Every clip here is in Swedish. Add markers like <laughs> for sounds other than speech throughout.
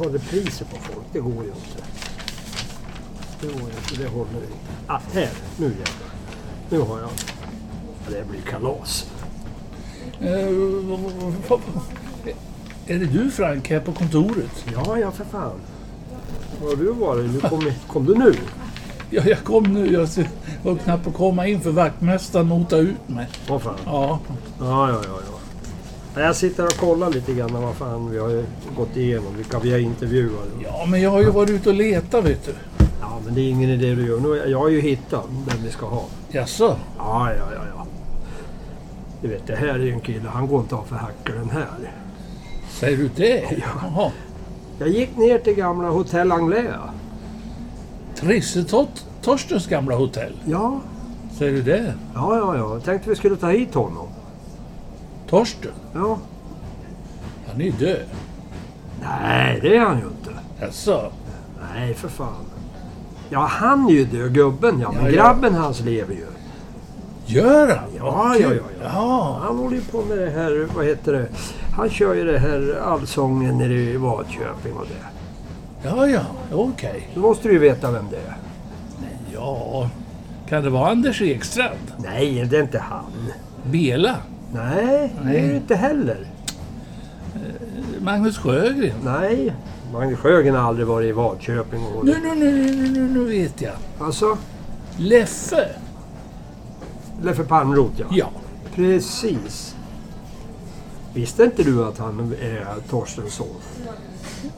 Ha repriser på folk, det går ju inte. Det går ju inte, det håller inte. Ah, här, nu jävlar. Nu har jag. Ja, Det blir kalas. Eh, Är det du Frank här på kontoret? Ja, ja för fan. Var har du varit? Nu kom, kom du nu? Ja, jag kom nu. Jag var knappt att komma in för vaktmästaren notade ut mig. Vad fan? Ja, Ja, ja, ja. ja. Ja, Jag sitter och kollar lite grann vad fan vi har gått igenom, vilka vi har intervjuat. ja men jag har ju varit ute och letat vet du. Ja, men det är ingen idé du gör. Nu, jag har ju hittat den vi ska ha. Jaså? Ja, ja, ja, ja. Du vet, det här är ju en kille, han går inte av för hackor den här. Säger du det? Ja. Jaha. Jag gick ner till gamla Hotell Anglais. Trisse Tot- Torstens gamla hotell. Ja, Säger du det? ja, ja, ja. Jag tänkte vi skulle ta hit honom. Torsten? Ja. Han är ju död. Nej, det är han ju inte. Jaså? Nej, för fan. Ja, han är ju död, gubben ja. Men Ja, ja. grabben hans lever ju. Gör han? Ja, ja, ja, ja. Ja. Han håller ju på med det här, vad heter det? Han kör ju det här allsången nere i Vadköping och det. Ja, ja. Okej. Då måste du ju veta vem det är. Ja. Kan det vara Anders Ekstrand? Nej, det är inte han. Bela? Nej, det är Nej. det inte heller. Magnus Sjögren? Nej, Magnus Sjögren har aldrig varit i Vadköping. Och... Nu, nu, nu, nu, nu, nu vet jag. Alltså, Leffe? Leffe Palmroth ja. Ja. Precis. Visste inte du att han är Torstens son?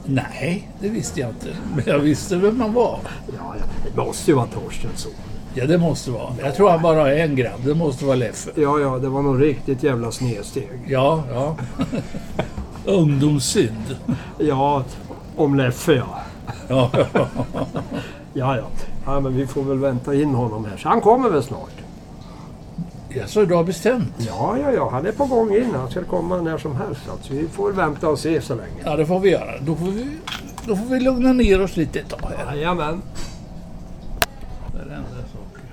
Nej, det visste jag inte. Men jag visste vem han var. Ja, ja, det måste ju vara Torstens son. Ja, det måste vara. Jag tror han bara har en grabb. Det måste vara Leffe. Ja, ja, det var nog riktigt jävla snedsteg. Ja, ja. <laughs> Ungdomssynd. Ja, om Leffe ja. <laughs> Ja, ja. Ja, men vi får väl vänta in honom här. Så han kommer väl snart? ja så du har bestämt? Ja, ja, ja. Han är på gång in. Han ska komma när som helst. Alltså, vi får vänta och se så länge. Ja, det får vi göra. Då får vi, då får vi lugna ner oss lite ett tag här. Jajamän. Där händer saker.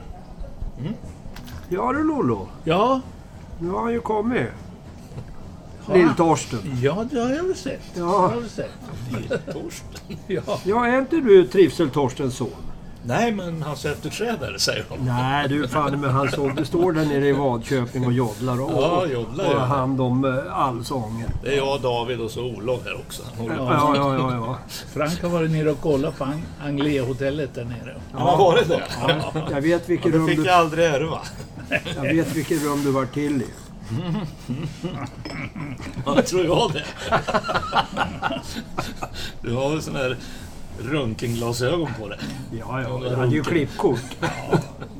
Ja du Lollo. Ja, Nu har han ju kommit. Ja. Lill-Torsten. ja, det har jag väl sett. Ja. Det har jag väl sett. Torsten? <laughs> Ja. Ja, är inte du Trivsel-Torstens son? Nej, men hans efterträdare säger de. Nej du fan men han såg, du står där nere i Vadköping och joddlar och, Ja, joddlar, och ja. hand om eh, allsången. Det är jag, David och så Olof här också. På. Ja, ja, ja, ja. Frank har varit nere och kollat på Ang- Anglais-hotellet där nere. Han har varit det? ja. Jag vet vilket Det rum fick du, jag aldrig ärva. Jag vet vilket rum du var till i. <laughs> Ja, det tror jag det. Du har väl sån här röntgenglasögon på dig? Ja, ja. Jag hade ju klippkort.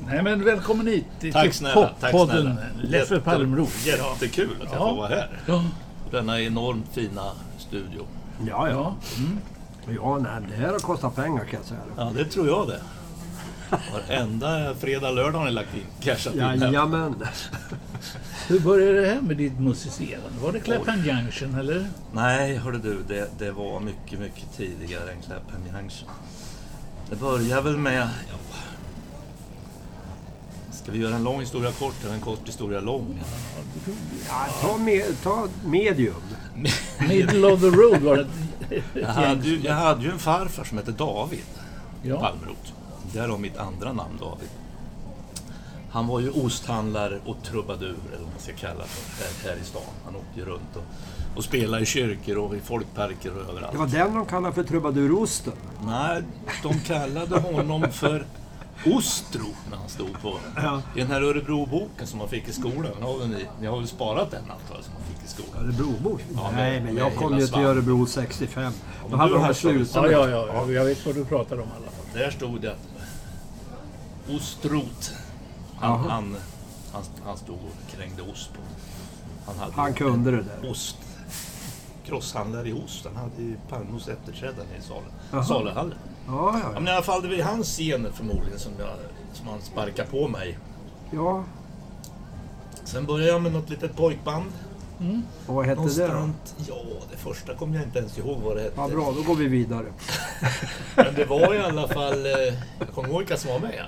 Nej men välkommen hit till Tack snälla. Tack. Leffe Palmroth. Jättekul att jag Ja. får vara här. Ja. Denna enormt fina studio. Ja, ja. Ja. Mm. Ja, nej, det här har kostat pengar kan jag säga. Ja, det tror jag det. Varenda fredag, lördag har ni lagt in cashat. Jajamän. Hur började det här med ditt musicerande? Var det Clapham Junction eller? Nej, hörde du, det, det var mycket, mycket tidigare än Clapham Junction. Det började väl med... Ja, ska vi göra en lång historia kort eller en kort historia lång? Ja, ta, med, ta medium. Middle of the road var det. Jag hade, ju, jag hade ju en farfar som hette David Ja. Palmroth. Därav mitt andra namn David. Han var ju osthandlare och trubadur, eller vad man ska kalla det, här, här i stan. Han åkte ju runt och, och spelade i kyrkor och i folkparker och överallt. Det var den de kallar för trubadurosten. Nej, de kallade honom för Ostro när han stod på... Ja. I den här Örebroboken som man fick i skolan. Har ni, ni har väl sparat den antar jag som man fick i skolan? Örebrobor? Ja, Nej, men jag kom ju till. Örebro 65. Då men hade de har slutat Ja, ja, ja, ja. Jag vet vad du pratar om i alla fall. Där stod det att Ostrot. Han, Jaha. han, han, han stod och krängde ost på. Han, hade Han kunde det där. Ost. crosshandlare i ost. Han hade ju Palmos efterträdare i Jaha. salen. Saluhallen. Ja, Ja, ja. men i alla fall, det var hans scener förmodligen som, jag, som han sparkade på mig. ja. Sen började jag med något litet pojkband. Och vad hette det då? Ja, det första kommer jag inte ens ihåg vad det hette. Ja, bra, då går vi vidare. <laughs> Men det var i alla fall, eh, jag kommer ihåg vilka som var med.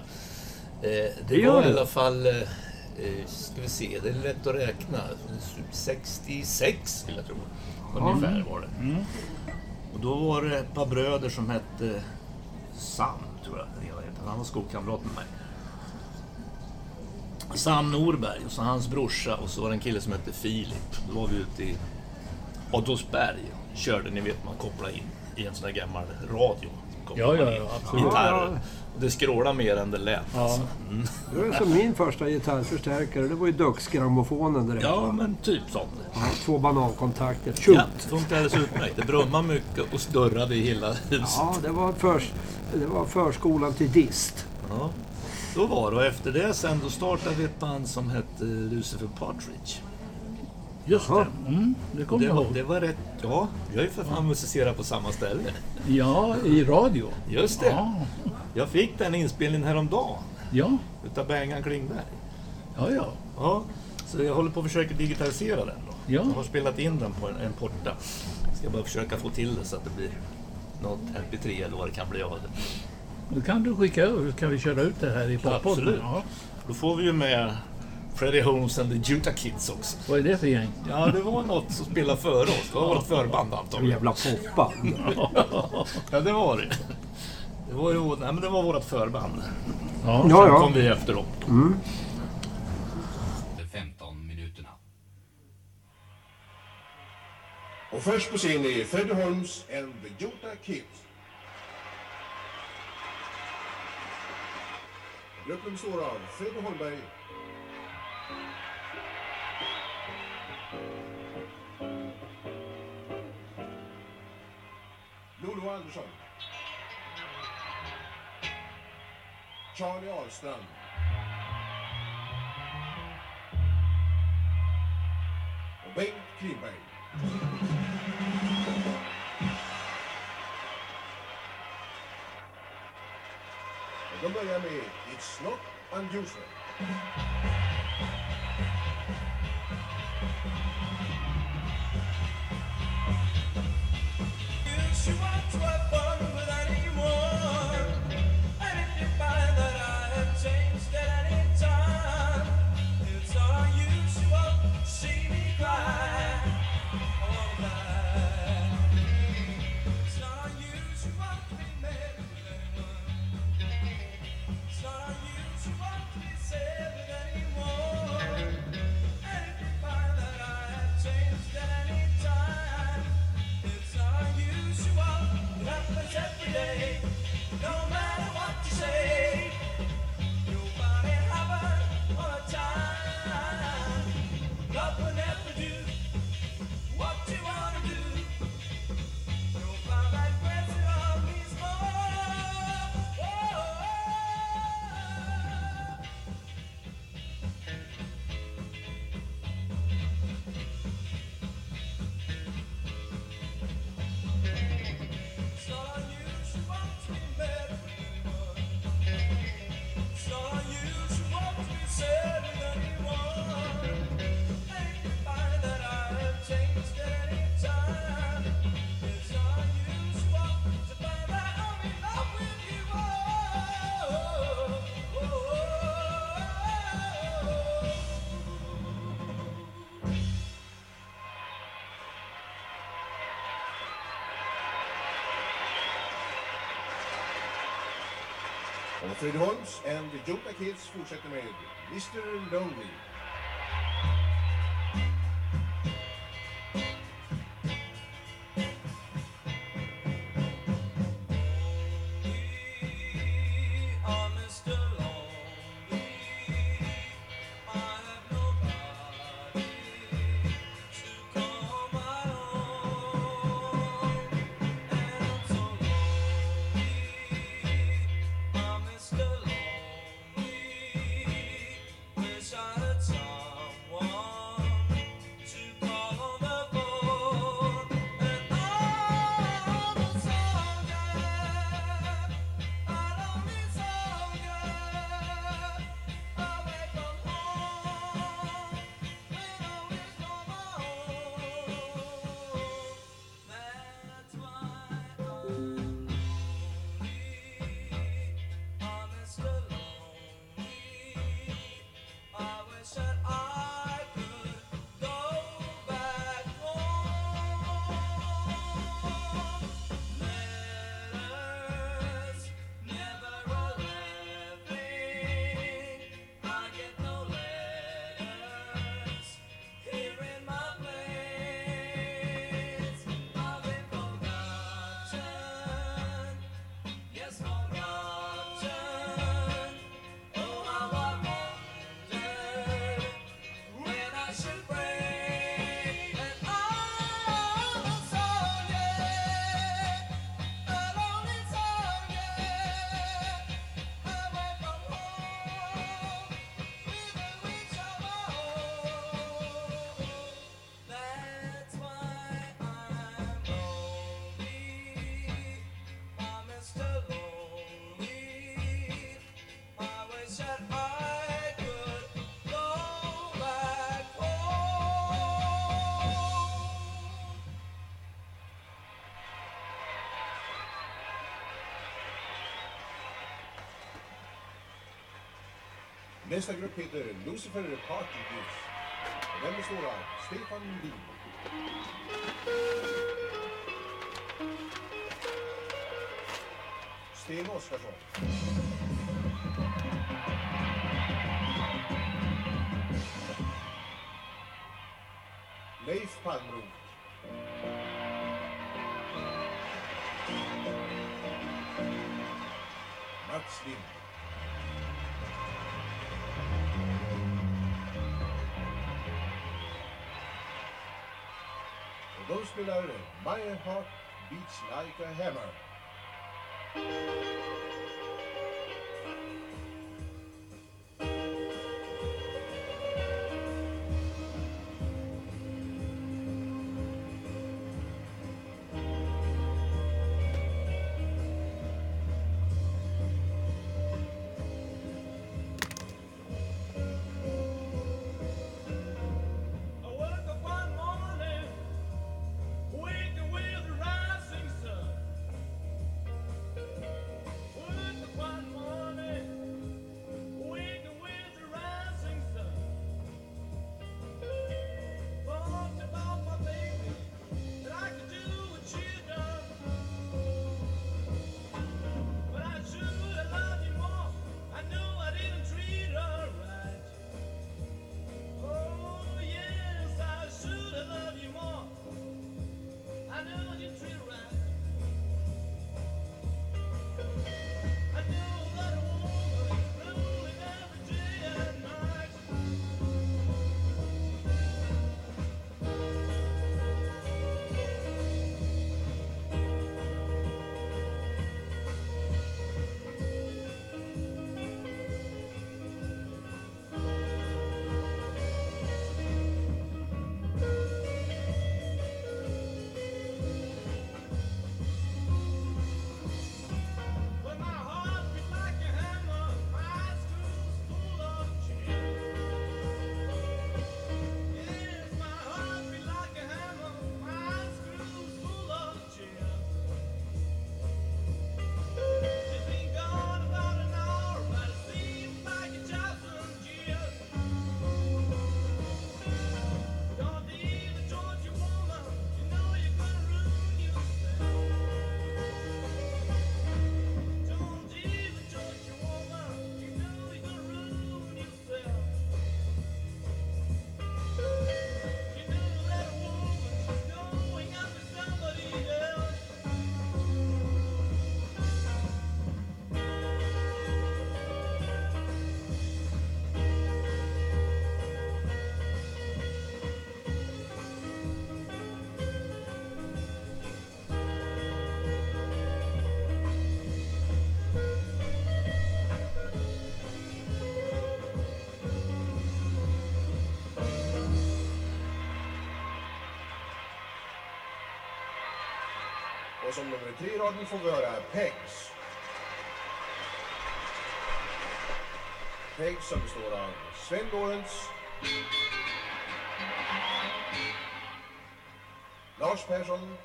Det gör var i alla fall, eh, eh, ska vi se, det är lätt att räkna. 66 vill jag tro. Ungefär var det. Och då var det ett par bröder som hette Sam, tror jag. Han var skolkamrat med mig. Sam Norberg och så hans brorsa och så var det en kille som hette Filip. Då var vi ute i Adolfsberg och körde, ni vet man kopplar in i en sån här gammal radio. Ja, ja, ja, absolut. Gitarrer. Ja, ja. Det skrålade mer än det lät. Ja. Alltså. Mm. Det var som min första gitarrförstärkare. Det var ju Dux-grammofonen direkt. Ja, men typ sånt. Ja, två banankontakter. Ja, Tjomt! det funkade alldeles utmärkt. Det brummade mycket och snurrade i hela huset. Ja, det var, förs det var förskolan till dist. Ja, då var det. Och efter det sen då startade vi ett band som hette Lucifer Partridge. Just Jaha. det. Mm, det kommer jag ihåg. det var rätt... Ja, vi har ju för fan musicerat på samma ställe. Ja, i radio. Just det. Ja, Jag fick den inspelningen häromdagen ja, utav Bengan Klingberg. ja. ja. Ja, så jag håller på att försöka digitalisera den då. Ja. Jag har spelat in den på en, en porta. Ska bara försöka få till det så att det blir något MP3 eller vad det kan bli av det. Då kan du skicka över så kan vi köra ut det här i poddpodden. Absolut. Ja. Då får vi ju med Freddie Holmes and the Utah Kids också. Vad är det för gäng? Ja, det var något som spelade före oss. Det var vårt förband En antagligen. jävla popband. <laughs> Ja, det var det. Det var, ju, nej, men det var vårt förband. Ja. Ja, Sen ja. kom vi efteråt. De 15 minuterna. Och först på scen är Freddie Holmes and the Utah Kids. Gruppen består av Freddie Holmberg, Lolo Andersson, Charlie Ahlstrand, och Bengt Klimberg. Och de börjar med It's Not Unusual. Och and the Kids fortsätter med Mr Lonely. Nästa grupp heter Lucifer Party News. Den består av Stefan Lundin. Sten Oskarsson. Leif Palmroth. Mats Lind. Those below, my heart beats like a hammer. Och som nummer tre i raden får vi höra Pegs. Pegs som består av Sven Lorentz, Lars Persson,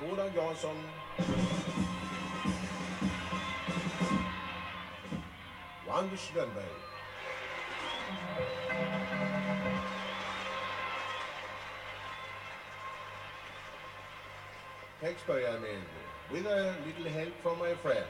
Roland Jansson, och Anders Lönnberg. Thanks for amendment, with a little help from my friends.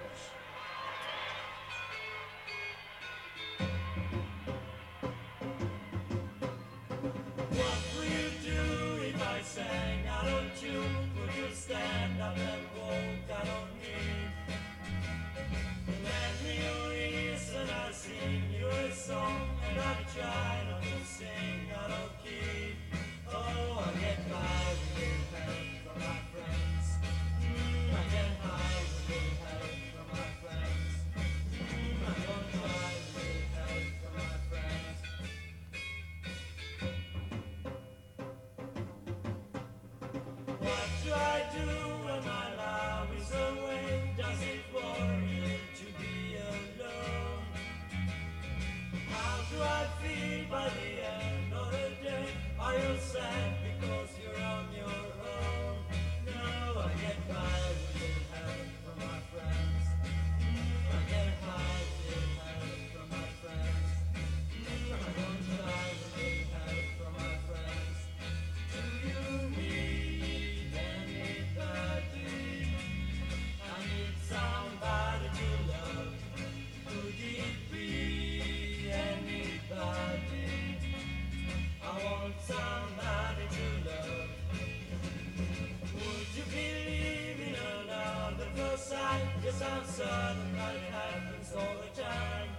Sight? Yes, I'm certain that it happens all the time.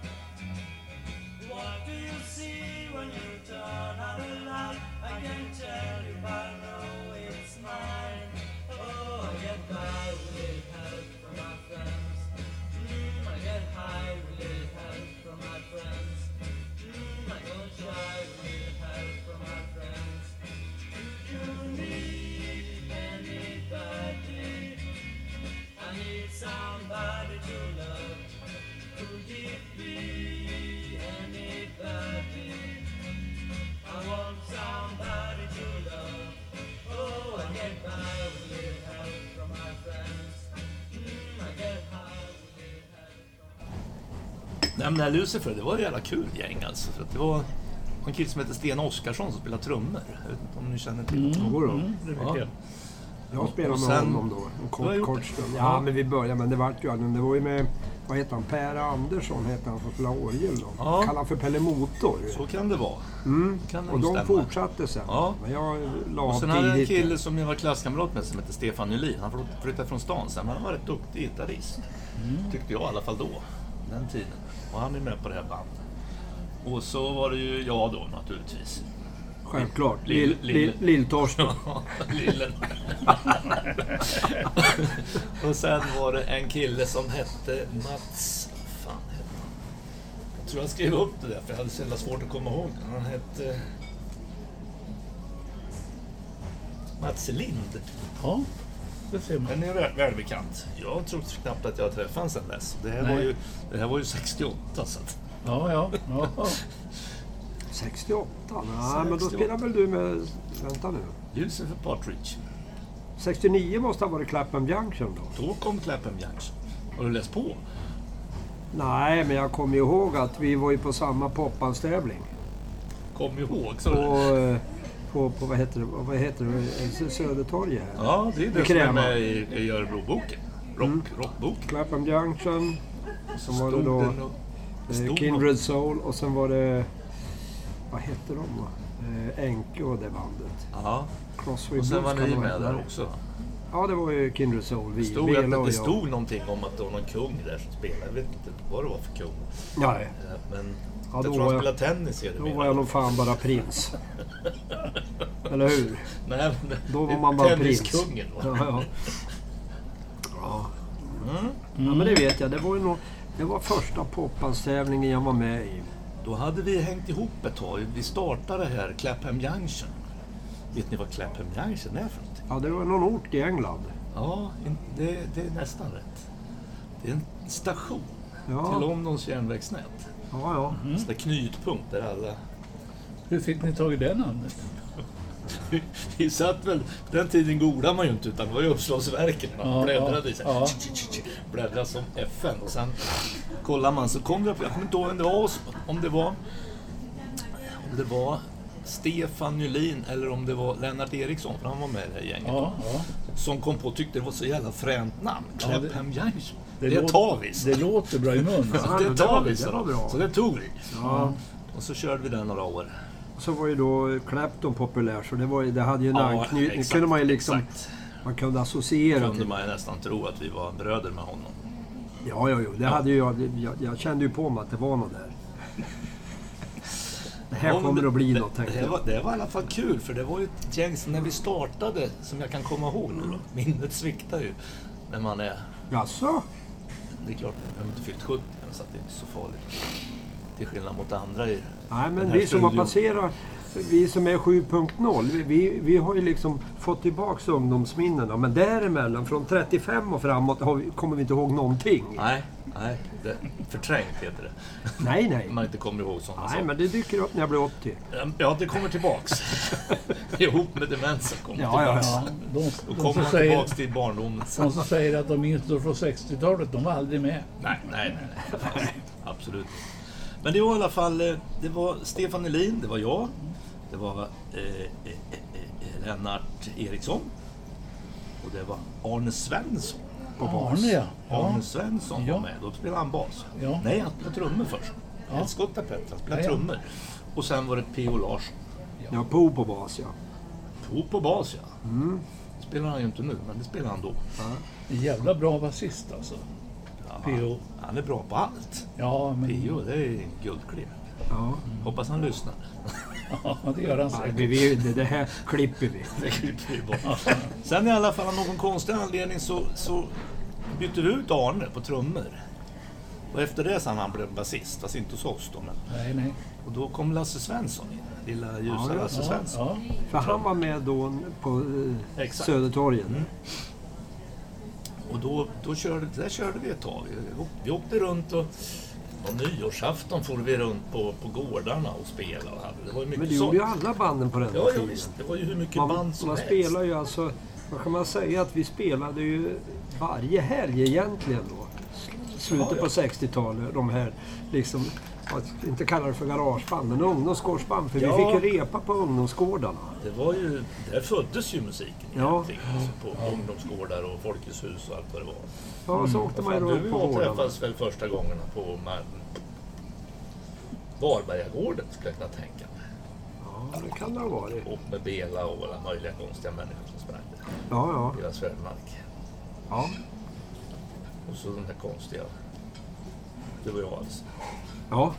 What do you see when you turn on a light? I can tell you, but I know it's mine. Oh, I get by with little help from my friends. Mm, I get high with little help from my friends. Mm, I don't shy with little help from my friends. Do you need somebody to love. Could it be anybody? I want somebody to love. Oh, I get by with little help from my friends. Mm, I get high with little help. Nej, men det här Lucifer, det var ett jävla kul gäng alltså. För att det var en kille som hette Sten Oskarsson som spelade trummor. Jag vet inte om ni känner till honom? Mm, vet Ja. Jag. Spelade med sen- honom då. En kort, kort stund. Ja. Ja, men vi började. Men det vart ju aldrig. Det var ju med, vad heter han, Per Andersson hette han som spelade orgel då. Ja. Kallade han för Pelle Motor. Så kan det vara. Mm. Kan det Och de stämma. fortsatte sen. Ja. Men jag la Och sen hade jag en kille som jag var klasskamrat med som hette Stefan Nylin. Han flytt- flyttade från stan sen, men han var rätt duktig gitarrist. Tyckte jag i alla fall då, den tiden. Och han är med på det här bandet. Och så var det ju jag då naturligtvis. Självklart. Lill- Lill- Lill- Lill-Torsten. Lillen. <laughs> och sen var det en kille som hette Mats... Fan hette han? Jag tror jag skrev upp det där för jag hade så jävla svårt att komma ihåg. Han hette... Mats Lind. Ja, det ser man. Den är väl, välbekant. Jag tror knappt att jag har träffat honom sedan dess. Det här, var ju, det här var ju 68 så att... Ja, ja. ja. <laughs> 68? Nej, men då 68. spelar väl du med... Vänta nu. Lucifer Partridge. 69 måste ha varit Clapham Junction då. Då kom Clapham Junction. Har du läst på? Nej, men jag kommer ihåg att vi var ju på samma popbandstävling. Kom ihåg, så På, eh, på, på vad heter det? Vad heter det? Södertorget här. Ja, det är det som är med i, i Örebroboken. Rock, Mm. Rockboken. Clapham Junction, Så var det då, det Kindred Soul och sen var det... Vad hette de då? Eh, Enke och det bandet. Ja, Crossway och sen var ni det med där också. Ja, det var ju Kindred Soul. Vi, Det stod, Bela det jag. stod någonting om att det var någon kung där som spelade. Jag vet inte vad det var för kung. Nej, Eh, Men Ja, jag tror var han jag- spelade tennis i det då var jag nog fan bara prins. <laughs> Eller hur? Nej, men Då var man bara prins. Tenniskungen va? Ja, ja. <laughs> Ja. Mm. ja, men det vet jag. Det var ju nog... Det var första popbandstävlingen jag var med i. Då hade vi hängt ihop ett tag. Vi startade här Clapham Junction. Vet ni vad Clapham Junction är för någonting? Ja, det var någon ort i England. Ja, det, det är nästan rätt. Det är en station till Ja, Londons järnvägsnät. ja. ja. En sån där knutpunkt där alla... Hur fick ni tag i det namnet? <laughs> Vi satt väl... På den tiden godade man ju inte utan det var ju uppslagsverken. Man Ja, bläddrade ja, så ja. Bläddrade som FN. Och sen kollade man så kom det upp... Jag kommer inte ihåg vem det var. Om det var... Om det var Stefan Nylin eller om det var Lennart Eriksson, för han var med i det här gänget. Ja, ja. Som kom på och tyckte det var så jävla fränt namn. Ja, det- Clapham Junction. Det, låter- tar vi. så. Det låter bra i mun. Så Ja, det det vi. det Så, var bra. så det tog vi. ja. Och så körde vi den några år. Så var ju då Clapton populär, så det, var, det hade ju en anknytning. Det exakt, kunde man ju liksom... exakt. Man kunde associera kunde till. man ju nästan tro att vi var bröder med honom. Ja, ja, ja. Det hade ju jag, jag... Jag kände ju på mig att det var något där. Det här Ja, kommer att bli det, något, det, tänkte det, jag. var, det var i alla fall kul, för det var ju ett gäng som när vi startade, som jag kan komma ihåg nu då. Minnet sviktar ju när man är... Jaså? Det är klart, jag har inte fyllt 70 än, så att det är inte så farligt. Till skillnad mot andra i Nej, men vi som har passerat, vi som är 7.0, vi- vi, vi har ju liksom fått tillbaks ungdomsminnena. Men däremellan, från 35 och framåt, har vi, kommer vi inte ihåg någonting. Nej, nej. Det, förträngt heter det. Nej, nej. Man inte kommer ihåg sådana Nej, saker. men det dyker upp när jag blir 80. Ja, det kommer tillbaks. <laughs> Ihop med demensen kommer Ja, ja, tillbaks. Ja, de, Då kommer man säger, tillbaks till barndomen. de som säger att de minns från 60-talet, de var aldrig med. Nej, nej, nej, nej. Absolut inte. Men det var i alla fall eh, det var Stefan Elin, det var jag. Det var eh, eh, eh, Lennart Eriksson. Och det var Arne Svensson på bas. Arne, ja. Arne Ja. Svensson Ja. var med. Då spelade han bas. Ja. Nej, han spelade trummor först. Ja. Ja. Skotta Petter, han spelade Ja, ja. trummor. Och sen var det P.O. Larsson. Ja. Ja, Po på bas ja. Po på bas, ja. Det spelar han ju inte nu, men det spelar han då. En jävla bra basist alltså. Ja, P.O. Han är bra på allt. Ja, men... P.O. det är guldklipp. ja. Hoppas han lyssnar. Ja, det gör han säkert. vi, det, det här klipper vi. Det klipper vi bort. Sen i alla fall av någon konstig anledning så, så bytte vi ut Arne på trummor. Och efter det sen han blev basist, fast inte hos oss då. Men, Nej, nej. och då kom Lasse Svensson in. Lilla ljusa Ja, Lasse Ja, Svensson. ja. För han var med då på eh, Exakt. Södertorget. Mm. Och då, då körde, där körde vi ett tag. Vi, åkte runt och och nyårsafton for vi runt på, på gårdarna och spelade. Det var ju mycket Men det gjorde ju alla banden på den Ja, ja, tiden. visst. Det var ju hur mycket Man, band som man helst. spelar ju alltså, vad kan man säga, att vi spelade ju varje helg egentligen då. Slutet Ja, ja. på 60-talet, de här liksom, att inte kalla det för garageband, men ungdomsgårdsband. För Ja. vi fick ju repa på ungdomsgårdarna. Det var ju, där föddes ju musiken Ja. egentligen. Alltså på ungdomsgårdar och Folkets hus och allt vad det var. Ja, så åkte man ju runt du på och gårdarna. träffades väl första gångerna på Varbergagården skulle jag kunna tänka mig. Ja, det kan det ha varit. Och med Bela och alla möjliga konstiga människor som sprang där. Ja, ja. Bela Svärmark. ja. Och så den där konstiga... Det var jag alltså. Ja.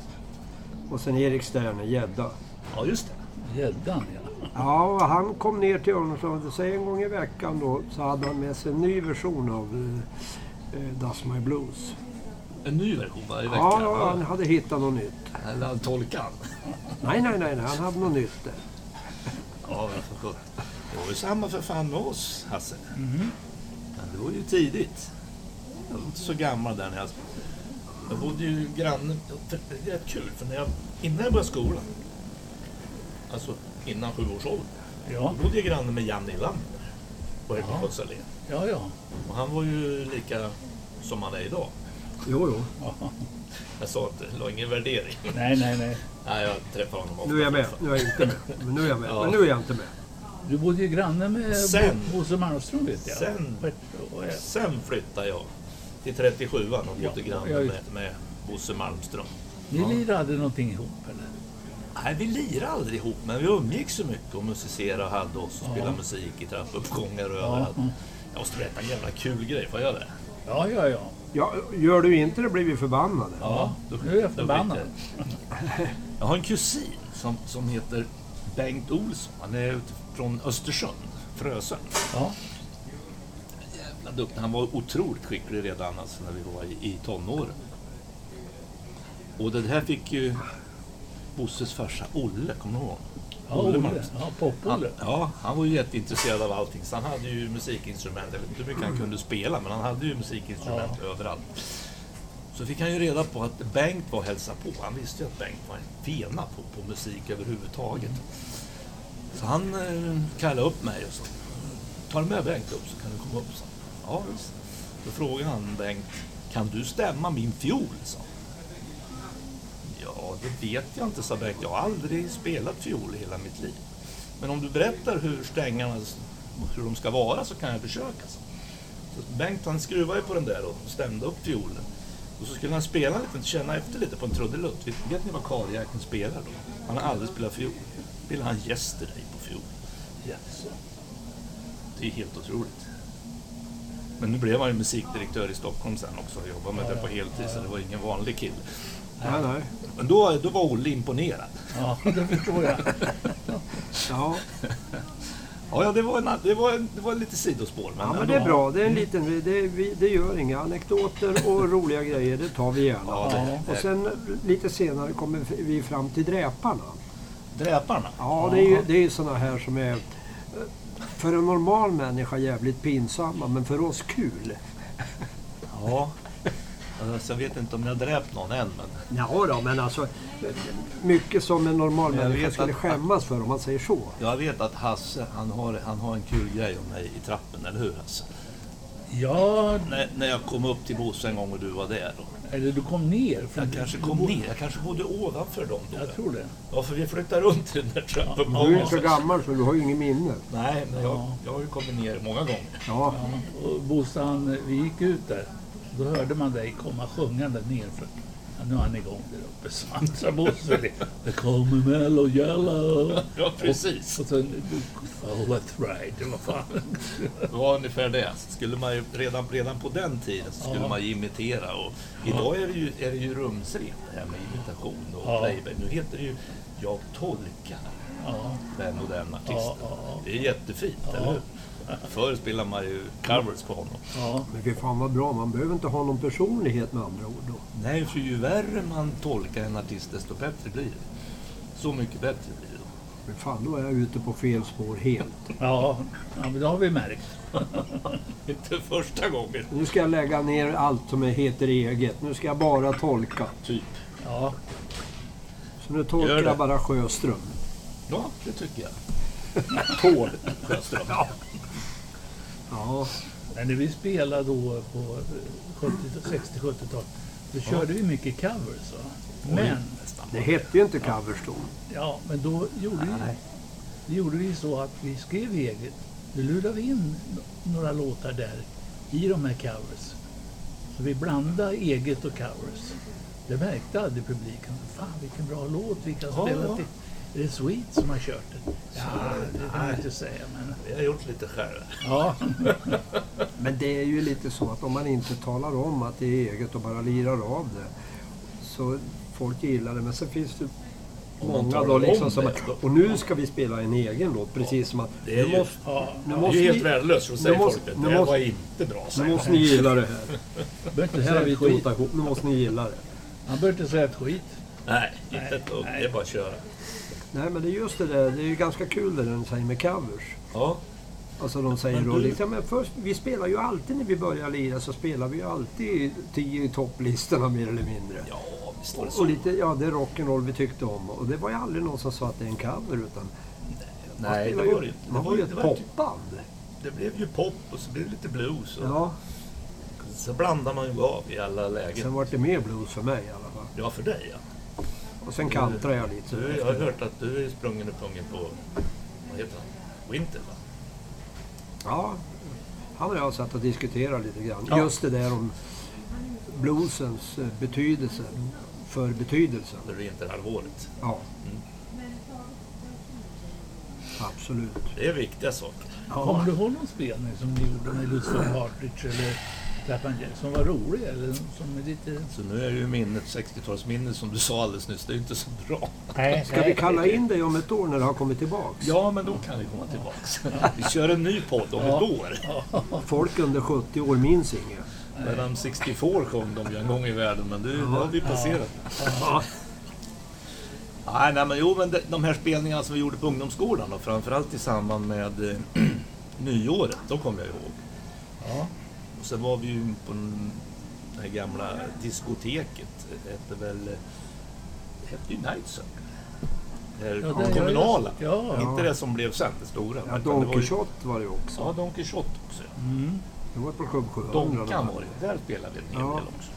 Och sen Erik Sterne, Gädda. Ja, just det. Gäddan, ja. Ja, och han kom ner till Örnsköldsvik, säg en gång i veckan då, så hade han med sig en ny version av eh, eh, Does My Blues. En ny version varje vecka. Ja, ja, han hade hittat något nytt. Eller han tolkan. Nej, nej, nej, nej, han hade något nytt där. Ja, men för sjutton. Det var ju samma för fan med oss, Hasse. Men det var ju tidigt. Jag var inte så gammal där när jag... Jag bodde ju granne... Det är rätt kul, för när jag, innan jag började skolan, alltså innan sju års ålder, Ja, då bodde jag granne med Jan Nylander på Hägerfors allé. ja, ja. Och han var ju lika som han är idag. Jo, jo. Jag sa att det la ingen värdering. Nej, nej, nej. Nej, jag träffar honom ofta. Nu är jag med. Nu är jag inte med. Men nu är jag med. Ja. Men nu är jag inte med. Du bodde ju granne med Sen. Bosse Malmström vet jag. Sen. Sen flyttade jag till 37an och Ja, bodde granne ja, med, med Bosse Malmström. Ni lirade aldrig någonting ihop eller? Nej, vi lirade aldrig ihop, men vi umgicks så mycket och musicerade och hade oss och spelade musik i trappuppgångar och överallt. mm. Jag måste berätta en jävla kul grej, får jag det? Ja, ja, ja. Ja, gör du inte det blir vi förbannade. Ja, då- nu är jag då förbannad. jag. <laughs> Jag har en kusin som, som heter Bengt Olsson. Han är från Östersund, Frösön. Ja, duktig. Han var otroligt skicklig redan alltså, när vi var i, i tonåren. Och det här fick ju Bosses farsa Olle, kommer du ihåg ja Olle. Malmström. Ja, Pop-Olle. Han, ja, han var ju jätteintresserad av allting. Så han hade ju musikinstrument. Jag vet inte hur mycket han kunde spela, men han hade ju musikinstrument överallt. Så fick han ju reda på att Bengt var och hälsade på. Han visste ju att Bengt var en fena på, på musik överhuvudtaget. Så han eh, kallade upp mig och Tar du med Bengt upp så kan du komma upp. Så. Ja, visst. Då frågade han Bengt, kan du stämma min fiol? Så. Ja, det vet jag inte, sa Bengt. Jag har aldrig spelat fiol i hela mitt liv. Men om du berättar hur strängarna, hur de ska vara så kan jag försöka. Så. Så Bengt han skruvade ju på den där och stämde upp fiolen. Och så skulle han spela lite, känna efter lite på en trudelutt. Vet, vet ni vad karljäkeln spelar då? Han har aldrig spelat fiol. Spelar han Yesterday på fiol. Yes. Det är helt otroligt. Men nu blev han ju musikdirektör i Stockholm sen också och jobbade med det på heltid så det var ingen vanlig kille. Nej, nej. Men då, då var Olle imponerad. Ja, det förstår jag. Ja, Ja, ja det, var en, det, var en, det var lite sidospår. Men, ja men det är bra. Det är en liten... Det, vi, det gör inga anekdoter och roliga grejer. Det tar vi gärna. Ja, det, Och sen lite senare kommer vi fram till dräparna. Dräparna. Ja, det är ju, det är ju såna här som är för en normal människa jävligt pinsamma, men för oss kul. Ja. Alltså, jag vet inte om jag har dräpt någon än, men Ja då, men alltså mycket som en normal människa vet skulle att- skämmas för om man säger så. jag vet att Hasse, han har, han har en kul grej om mig i trappen, eller hur Hasse? Ja, När, när jag kom upp till Bosse en gång och du var där då. Eller du kom ner. från- Jag kanske kom bo- ner, jag kanske bodde ovanför dem då. Jag tror det. Ja, för vi flyttade runt i den där trappen. Du är ju så gammal så du har ju inget minne. Nej, men jag, Ja. jag har ju kommit ner många gånger. Ja, Ja, och Bosse, vi gick ut där. Då hörde man dig komma sjungande ner för nu är han igång där uppe. Svansa Bosse. Det kommer Mellow Yellow. <laughs> Ja, precis. Och sen... Oh, that's right. Var fan... Det var ungefär det. Skulle man ju, redan, redan på den tiden så skulle Ja. man ju imitera. Och idag är det ju, är det ju rumsrent det här med imitation och Ja. playback. Nu heter det ju Jag tolkar Ja, den och den artisten. Ja, ja, ja. Det är jättefint, Ja. eller hur? Förr spelade man ju covers på honom. ja. Men fy fan vad bra, man behöver inte ha någon personlighet med andra ord då. Nej, för ju värre man tolkar en artist desto bättre blir det. Så mycket bättre blir det. Men fan, då är jag ute på fel spår helt. <laughs> Ja, ja men det har vi märkt. <laughs> Inte första gången. Nu ska jag lägga ner allt som heter eget. Nu ska jag bara tolka. Typ. Ja, Så nu tolkar jag bara Sjöström. Ja, det tycker jag. <laughs> Tål Sjöström. Ja, men när vi spelade då på eh, 60 60-70-talet, då körde vi mycket covers. Va? Men, det hette ju inte covers då. ja, men då gjorde vi, då gjorde vi så att vi skrev eget. Då lurade vi in några låtar där i de här covers. Så vi blandade eget och covers. Det märkte aldrig publiken. Fan vilken bra låt vi kan Ja, spela ja. Till. Är det Sweet som har kört den? Ja, det kan man nej. inte säga men... Vi har gjort lite själva. Ja, <laughs> Men det är ju lite så att om man inte talar om att det är eget och bara lirar av det. Så folk gillar det. Men sen finns det många då om liksom som det, Och nu ska vi spela en egen låt. Precis som att Det är nu ju- måste, ja. nu Det är måste ju helt värdelöst, nu säger måste- folk att nu det måste- var inte bra. nu måste ni gilla det här. <laughs> Det här mitt skit. rotation. Nu måste ni gilla det. Man behöver inte säga ett skit. Nej, inte ett dugg. nej. Det är bara att köra. Nej men det är just det där. Det är ju ganska kul det den säger med covers. Ja, Alltså de säger Men då du- liksom, men först, vi spelar ju alltid när vi börjar lira så spelar vi ju alltid tio i topplistorna mer eller mindre. ja visst var det så. och lite, ja det är rock'n'roll vi tyckte om. Och det var ju aldrig någon som sa att det är en cover utan Nej, det var det ju, inte. Det Man var ju ett ju- popband. Det blev ju pop och så blev det lite blues. Och Ja, Så blandar man ju av i alla sen lägen. var det mer blues för mig i alla fall. Ja, för dig ja. Och sen kantrade jag lite. Du, jag har hört att du är sprungen och pungen på, vad heter han? Winter va? Ja, han och jag satt och diskuterade lite grann. Ja. Just det där om bluesens eh, betydelse för betydelsen. Under vinterhalvåret. Ja. Mm. Absolut. Det är viktiga saker. Kommer du ihåg någon spelning som ni gjorde med Lucifer Partridge eller Som var rolig eller som är lite... Så nu är ju minnet 60-talsminnet som du sa alldeles nyss, det är ju inte så bra. Nej, Ska vi kalla in dig om ett år när det har kommit tillbaks? Ja, men då kan vi komma tillbaks. Vi kör en ny podd om Ja. ett år. Folk under 70 år minns inget. Mellan 64 sjöng de ju en gång i världen, men det, det har vi passerat. Ja. Nej, nej, men jo, men de, de här spelningarna som vi gjorde på ungdomsskolan och framförallt i samband med eh, <clears throat> nyåret, de kommer jag ihåg. Ja. Sen var vi ju på den det här gamla diskoteket. Det hette väl... Det hette ju Night Circle. Det Ja, det- kommunala. Ja. Inte det som blev sen, det stora. Ja, det Don var ju- Quixote var det också. Ja, Don Quixote också. ja. Mm. Det var på Club 700. Donkan var det Där spelade vi en hel Ja. del också.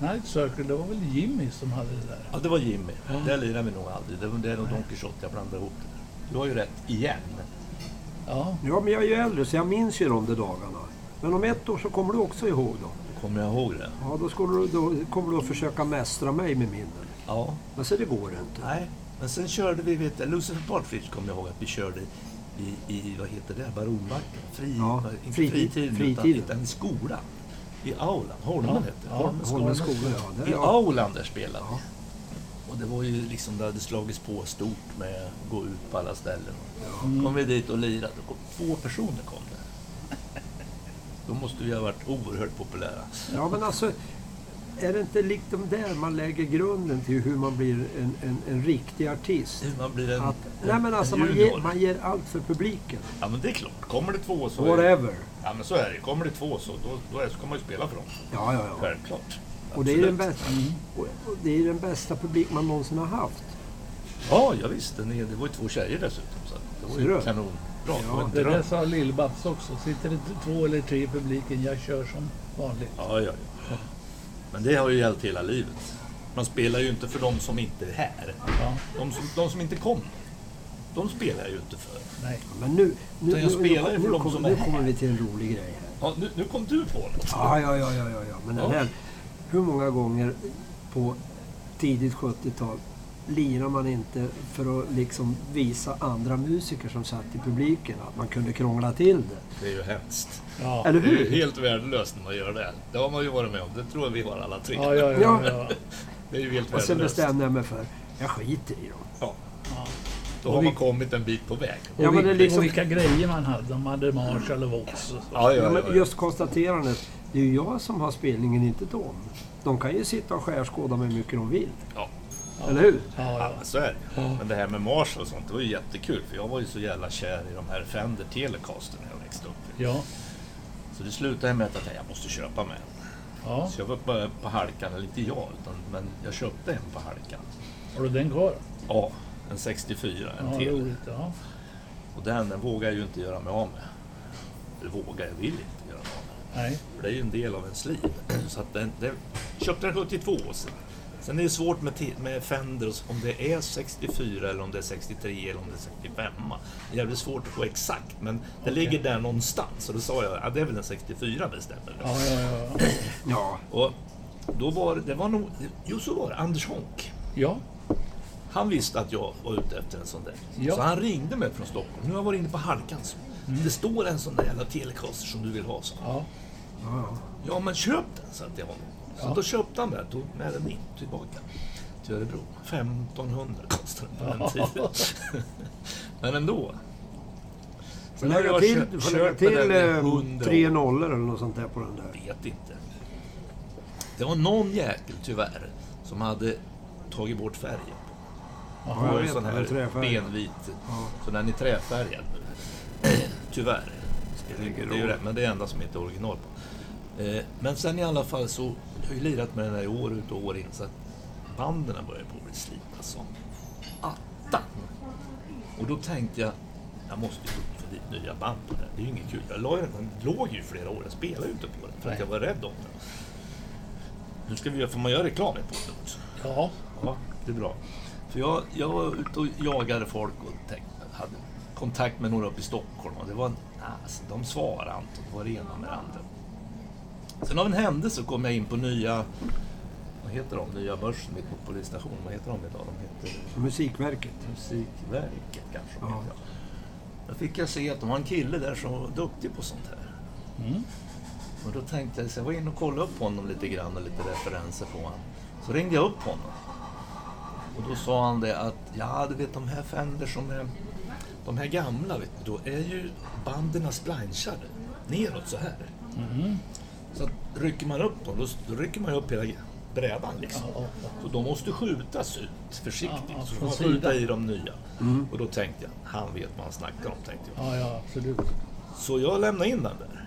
Night Circle, det var väl Jimmy som hade det där. Ja, det var Jimmy. Där lirade vi nog aldrig. Det var det är nog Don Quixote jag blandade ihop det där. Du har ju rätt igen. Ja, Ja, men jag är ju äldre så jag minns ju de där dagarna. Men om ett år så kommer du också ihåg dem. Kommer jag ihåg det? Ja, då, skulle du, då kommer du att försöka mästra mig med minnen. Ja. Men så det går inte. Nej, men sen körde vi, vet jag, Lucifer Partridge kommer jag ihåg att vi körde i, i vad heter det, Baronbacken? Fri, Ja, inte fritid- fritiden. Utan, utan i skolan. I aulan, Holmen Ja, hette det. ja. Holmens Holmen skola. skola, ja. I ja. aulan där spelade vi. Ja. Och det var ju liksom, det hade slagits på stort med att gå ut på alla ställen. kom vi dit och lirade. Då två personer kom. Då måste vi ha varit oerhört populära. ja, men alltså. Är det inte liksom där man lägger grunden till hur man blir en, en, en riktig artist? Hur man blir en, Att, nej men alltså en man ger, man ger allt för publiken. Ja men det är klart. Kommer det två så... Är, Whatever. ja men så är det. Kommer det två så då, då är, ska man ju spela för dem. Ja, ja, ja. Självklart. Och det är, den bästa, och, det är den bästa publik man någonsin har haft. Ja, jag visste. Det var ju två tjejer dessutom. Så det var ju kanonbra. Det var en det där sa Lill-Babs också. Sitter det två eller tre i publiken, jag kör som vanligt. Ja, ja, ja. Men det har ju gällt hela livet. Man spelar ju inte för de som inte är här. Ja, De som, de som inte kommer. De spelar jag ju inte för. nej. Men nu, nu, jag nu, spelar ju nu, för nu, de kom, som nu är här. kommer vi till en rolig grej här. Ja, nu, nu kom du på något. Ja, ja, ja, ja, ja, ja. Men den Ja. här, hur många gånger på tidigt 70-tal lirar man inte för att liksom visa andra musiker som satt i publiken att man kunde krångla till det. Det är ju hemskt. Ja. Eller Det är ju hur? helt värdelöst när man gör det. Det har man ju varit med om. Det tror jag vi har alla tre. Ja, ja, ja, ja. <laughs> Det är ju helt Och sen värdelöst. bestämde jag mig för, jag skiter i dem. Ja. Ja. Då har man kommit en bit på väg. Och, Ja, men det är vilka, liksom- och vilka grejer man hade. De hade Marshall och Vox. Ja, Ja, ja, men ja, just konstaterandet, det är ju jag som har spelningen, inte de. De kan ju sitta och skärskåda mig hur mycket de vill. ja. Eller hur? Ja, Ja, ja. så är det. Men det här med Marshall och sånt, det var ju jättekul. För jag var ju så jävla kär i de här Fender Telecaster när jag växte upp. ja. Så det slutade med att jag måste köpa mig en. ja. Så jag var uppe på halkan, eller inte jag, utan, men jag köpte en på halkan. Har du den kvar? Ja, en 64, en Ja, till. roligt. Ja. Och den, den vågar jag ju inte göra mig av med. Eller vågar, jag vill inte göra mig av med. Nej. För det är ju en del av ens liv. Så att den, den, köpte den 72 sen. Sen är det svårt med, med Fender, om det är 64 eller om det är 63 eller om det är 65. Det är jävligt svårt att få exakt, men det Okej. ligger där någonstans. Och då sa jag, ja det är väl en 64 bestämmer. Ja, ja, ja. Ja. Och då var det, var nog, jo så var det, Anders Honk. Ja, Han visste att jag var ute efter en sån där. Ja. Så han ringde mig från Stockholm. Nu har jag varit inne på Halkan. Så. Det står en sån där jävla Telecaster som du vill ha. Så. ja. ja. Ja men köp den, sa jag till honom. Så Ja. då köpte han den, tog med den in tillbaka till Örebro. 1500 kostade den på den tiden. <laughs> men ändå. Sen har lägga jag till, får lägga till eh, 100 tre nollor eller något sånt där på den där. vet inte. Det var någon jäkel tyvärr som hade tagit bort färgen. Ja, Det jag var ju vet, sån här benvit. Ja. Så <clears throat> den är träfärgad nu. Tyvärr. Det är, det är ju det, men det är enda som inte är original på. Eh, Men sen i alla fall så, jag har ju lirat med den här år ut och år in så att banden börjar på att bli slitna som attan. Och då tänkte jag, jag måste ju få dit nya band på den. Det är ju inget kul. Jag la den, den låg ju flera år, jag spelade ju inte på den för att jag var rädd om den. Nu ska vi, får man göra reklam i podden också? Ja, Ja, det är bra. För jag, jag var ute och jagade folk och tänkte, hade kontakt med några uppe i Stockholm och det var, alltså, de svarade inte. Det var det ena med det andra. Sen av en händelse kom jag in på nya, vad heter de, nya börsen mitt på polisstationen. Vad heter de idag? De heter Musikverket. Musikverket kanske Ja. heter. Då fick jag se att de har en kille där som var duktig på sånt här. Mm. Och då tänkte jag, så jag var inne och kollade upp honom lite grann och lite referenser på honom. Så ringde jag upp honom. Och då sa han det att, ja du vet de här Fender som är, de här gamla vet du, då är ju banden splanchade neråt så här. Mm. Så att rycker man upp dem, då, då rycker man upp hela brädan liksom. Ja, ja. Så de måste skjutas ut försiktigt. Ja, så får man skjuta i de nya. Och då tänkte jag, han vet vad han snackar om tänkte jag. ja, absolut. Så jag lämnade in den där.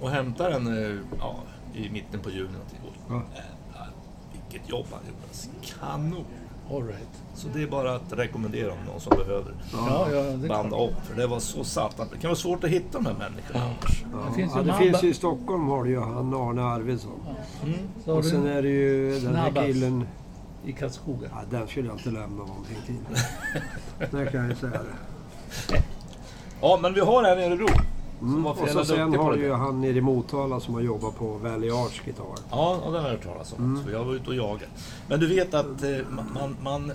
Och hämtade den eh, i mitten på juni. någonting. Ja. Jävlar, vilket jobb han gjorde. Kanon! All right. Så det är bara att rekommendera om någon som behöver Ja, ja, det banda klart. om. För det var så satan. Det kan vara svårt att hitta de här människorna Ja. annars. Ja, Det finns ju ja, det en finns ju i Stockholm har du ju han Arne Arvidsson. Mm. Och sen är det ju den här killen. i Karlskoga. Ja, den skulle jag inte lämna någonting till. <laughs> Det kan jag ju säga det. Ja, men vi har en i Örebro. Som Mm. var Och så sen har du ju han nere i Motala som har jobbat på Valley Arts gitarr. Ja, den har jag hört talas om. Mm. Så jag var ute och jagade. Men du vet att eh, man... man, man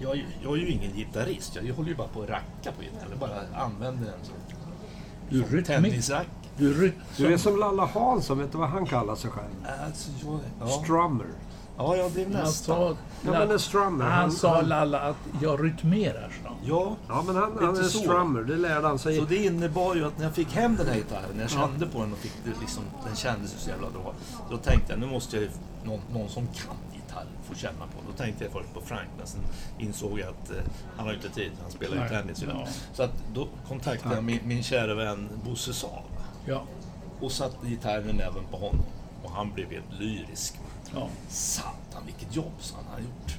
jag, är ju- jag är ju ingen gitarrist. Jag håller ju bara på att racka på gitarr. Eller bara använder den som, Du som tennisrack. Du. Du är som Lalla Hansson, vet du vad han kallar sig själv? Alltså, jag, ja. Strummer. Ja, ja, det är Han nästan. sa, Ja, men en strummer. han sa Lalla att jag rytmerar, sa han. Ja, Ja, men han, han är en så. strummer. Det lärde han sig. så det innebar ju att när jag fick hem den här gitarren, när jag kände på den och fick det liksom, den kändes ju så jävla bra. Då tänkte jag, nu måste jag ju, någon, någon som kan gitarr få känna på. Då tänkte jag först på Frank, men sen insåg jag att eh, han har ju inte tid, han spelar ju tennis idag. Ja. Så att då kontaktade jag min, min kära vän Bosse Saab Ja. och satte gitarren i näven på honom. Och han blev helt lyrisk. Ja. Satan vilket jobb sa han har gjort.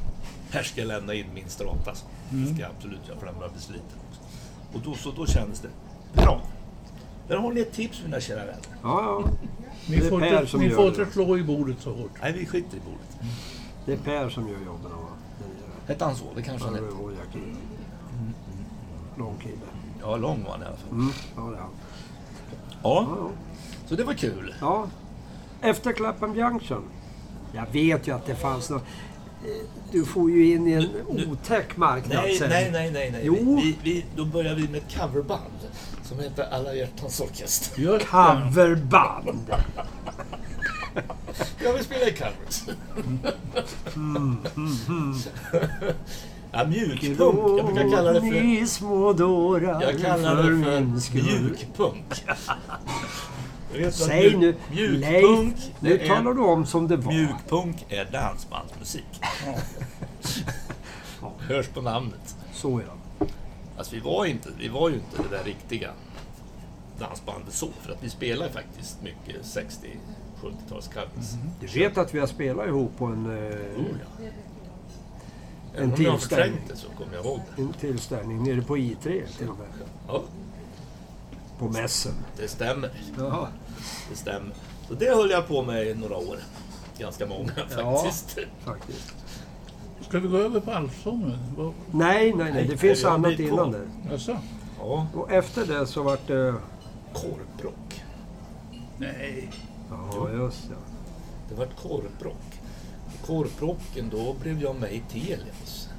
Här ska jag lämna in min strata, sa han. Det ska jag absolut göra för den börjar bli sliten också. Och då, så, då kändes det bra. Där har ni ett tips mina kära vänner. Ja, ja. Ni får, Per inte, som ni gör får det. inte slå i bordet så hårt. Nej, vi skiter i bordet. Det är Per som gör jobben. Hette han så? Det kanske Han hette. hojakille. Lång kille. Ja, lång var han i alla fall. Mm. Ja, det är han. Ja, Ja, ja. så det var kul. ja. Efter Clapham Junction. Jag vet ju att det fanns något... eh, Du får ju in i en Nu- nu- otäck marknad Nej, sen. nej, nej, nej. nej. Jo. Vi, vi, då börjar vi med ett coverband som heter Alla hjärtans orkester. Just. Coverband. <laughs> Jag vill spela i covers. <laughs> ja, mjukpunk. Jag brukar kalla det för... Ni små dårar Jag kallar det för mjukpunk. <laughs> Säg nu, Mjukpunk, det nu är- talar du om som det var. Mjukpunk är dansbandsmusik. <laughs> Hörs på namnet. Så ja. Alltså vi var, inte, vi var ju inte det där riktiga dansbandet så. För att vi spelar ju faktiskt mycket 60 70-talscovers. Du vet att vi har spelat ihop på en, eh, Oh, ja. En tillställning. det så kommer jag ihåg det. en tillställning nere på I3 till och med. Ja, På mässen. det stämmer. Ja. Det stämmer. Så det höll jag på med i några år. Ganska många Ja. faktiskt. Faktiskt. Ska vi gå över på allsången? Vad- Nej, nej, nej. Det Nej, finns annat innan det. Jaså? Ja, Och efter det så vart det... korvbrock. Nej. Ja, just det. Det var ett korvbrock. Korvbrocken, då blev jag med i Telias.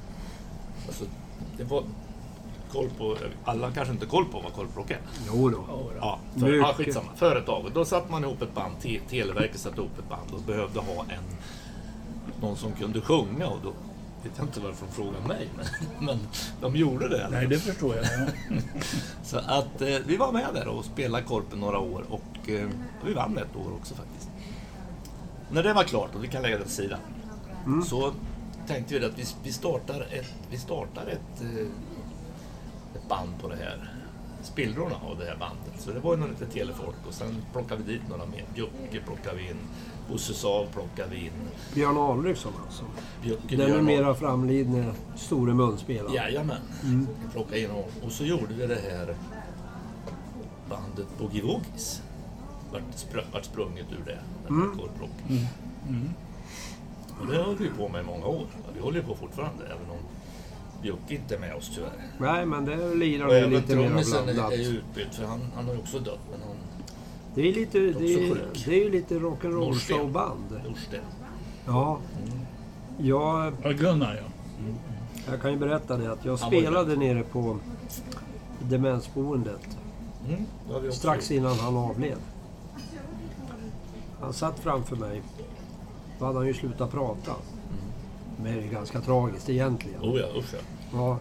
Alltså, det var koll på... Alla kanske inte har koll på vad korvbrock är. Jo då. Ja, för, Mycket. ja, skitsamma. Företaget. Då satte man ihop ett band. Te, Televerket satte ihop ett band och behövde ha en, någon som kunde sjunga. Och då vet jag inte varför de frågade mig, men, <laughs> men de gjorde det. Nej, det förstår jag. Ja. <laughs> Så att eh, vi var med där och spelade Korpen några år och eh, vi vann ett år också faktiskt. När det var klart och vi kan lägga det åt sidan så tänkte vi att vi, vi startar ett, vi startar ett, eh, ett band på det här. Spillrorna av det här bandet. Så det var ju några lite telefolk och sen plockade vi dit några mer. Bjucke plockade vi in. Bosse Sav plockade vi in. Björn Alriksson alltså. Bjucke Den numera framlidne store munspelaren. Jajamän. Vi plockade in honom. Och så gjorde vi det här bandet Boogie Woogies. Vart, vart sprunget ur det. Den här korvbrocken. Och det höll vi på med i många år. Vi håller ju på fortfarande, även om Bjucke inte med oss tyvärr. Nej, men det lirar Och vi även lite mer trummisen är, blandat. är ju utbytt, för han, han har ju också dött. Men han, Det är lite, det Också är, sjuk. det är ju lite rock'n'roll showband. Norsten. Ja. Jag, Ja, Gunnar ja. jag kan ju berätta det att jag Han var ju spelade nere på demensboendet Mm, det har vi också strax gjort. innan han avled. Han satt framför mig. Då hade han ju slutat prata. Men det är ganska tragiskt egentligen. Oh ja, usch ja. Ja.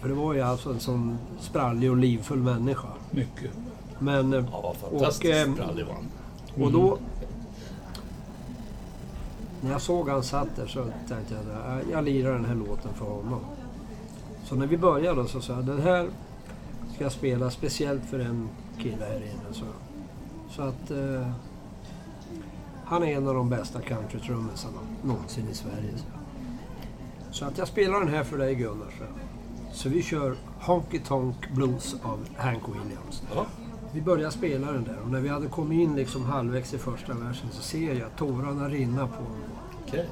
För det var ju alltså en sån sprallig och livfull människa. Mycket. Men... Ja, vad fantastiskt ehm, sprallig var han. Och då... När jag såg han satt där så tänkte jag att jag lirar den här låten för honom. Så när vi började så sa jag den här ska jag spela speciellt för en kille här inne. Så, så att eh, han är en av de bästa countrytrummisarna någonsin i Sverige. Så. så att jag spelar den här för dig Gunnar. Så, så vi kör Honky Tonk Blues av Hank Williams. Ja. Vi började spela den där och när vi hade kommit in liksom halvvägs i första versen så ser jag tårarna rinna på honom. Okej.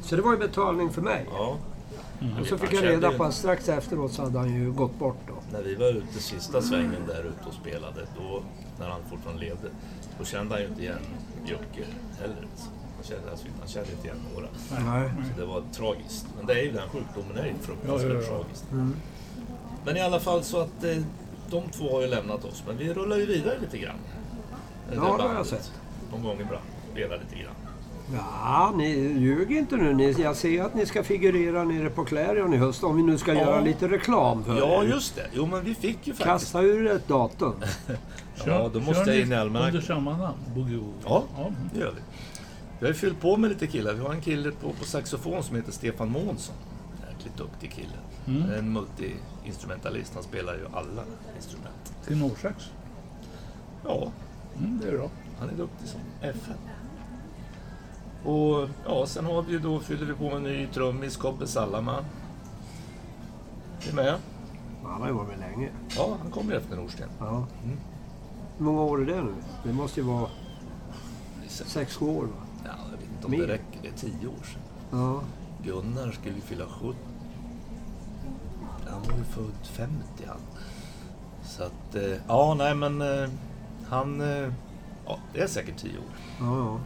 Så det var ju betalning för mig. Ja. Och så fick Han jag reda på att strax efteråt så hade han ju gått bort då. När vi var ute sista svängen där ute och spelade, då, när han fortfarande levde, då kände han ju inte igen Jocke heller. Så Han kände, alltså, han kände inte igen några. Nej. Så det var tragiskt. Men det är ju den sjukdomen, det är ju fruktansvärt Ja, ja, ja. tragiskt. Mm. Men i alla fall så att eh, de två har ju lämnat oss, men vi rullar ju vidare lite grann. Det Ja, det har jag sett. Någon gång ibland. Spelar lite grann. Ja, ni ljug inte nu. Ni, jag ser att ni ska figurera nere på Clarion i höst om vi nu ska göra lite reklam för Ja, er. just det. Jo, men vi fick ju faktiskt... Kasta ur ett datum. <laughs> Ja, då måste kör jag in i almanackan. Under samma namn? Boogie? Ja. Det gör vi. Vi har ju fyllt på med lite killar. Vi har en kille på, på saxofon som heter Stefan Månsson. Jäkligt duktig kille. Mm. En multi-instrumentalist. Han spelar ju alla instrument. Tenorsax? Ja, Mm, det är bra. han är duktig som FN. Och ja, sen har vi ju då, fyller vi på med en ny trummis, Kobbe Sallama. Är med. Han har ju varit med länge. Ja, han kommer efter Norsten. Ja. Mm. Hur många år är det nu? Det måste ju vara Det är säkert- sex år va? Ja, jag vet inte om Mer. det räcker. Det är tio år sedan. Ja. Gunnar skulle ju fylla 70. Han var ju född 50 han. Så att, eh, ja nej men eh, han, eh, ja det är säkert 10 år. Ja, ja.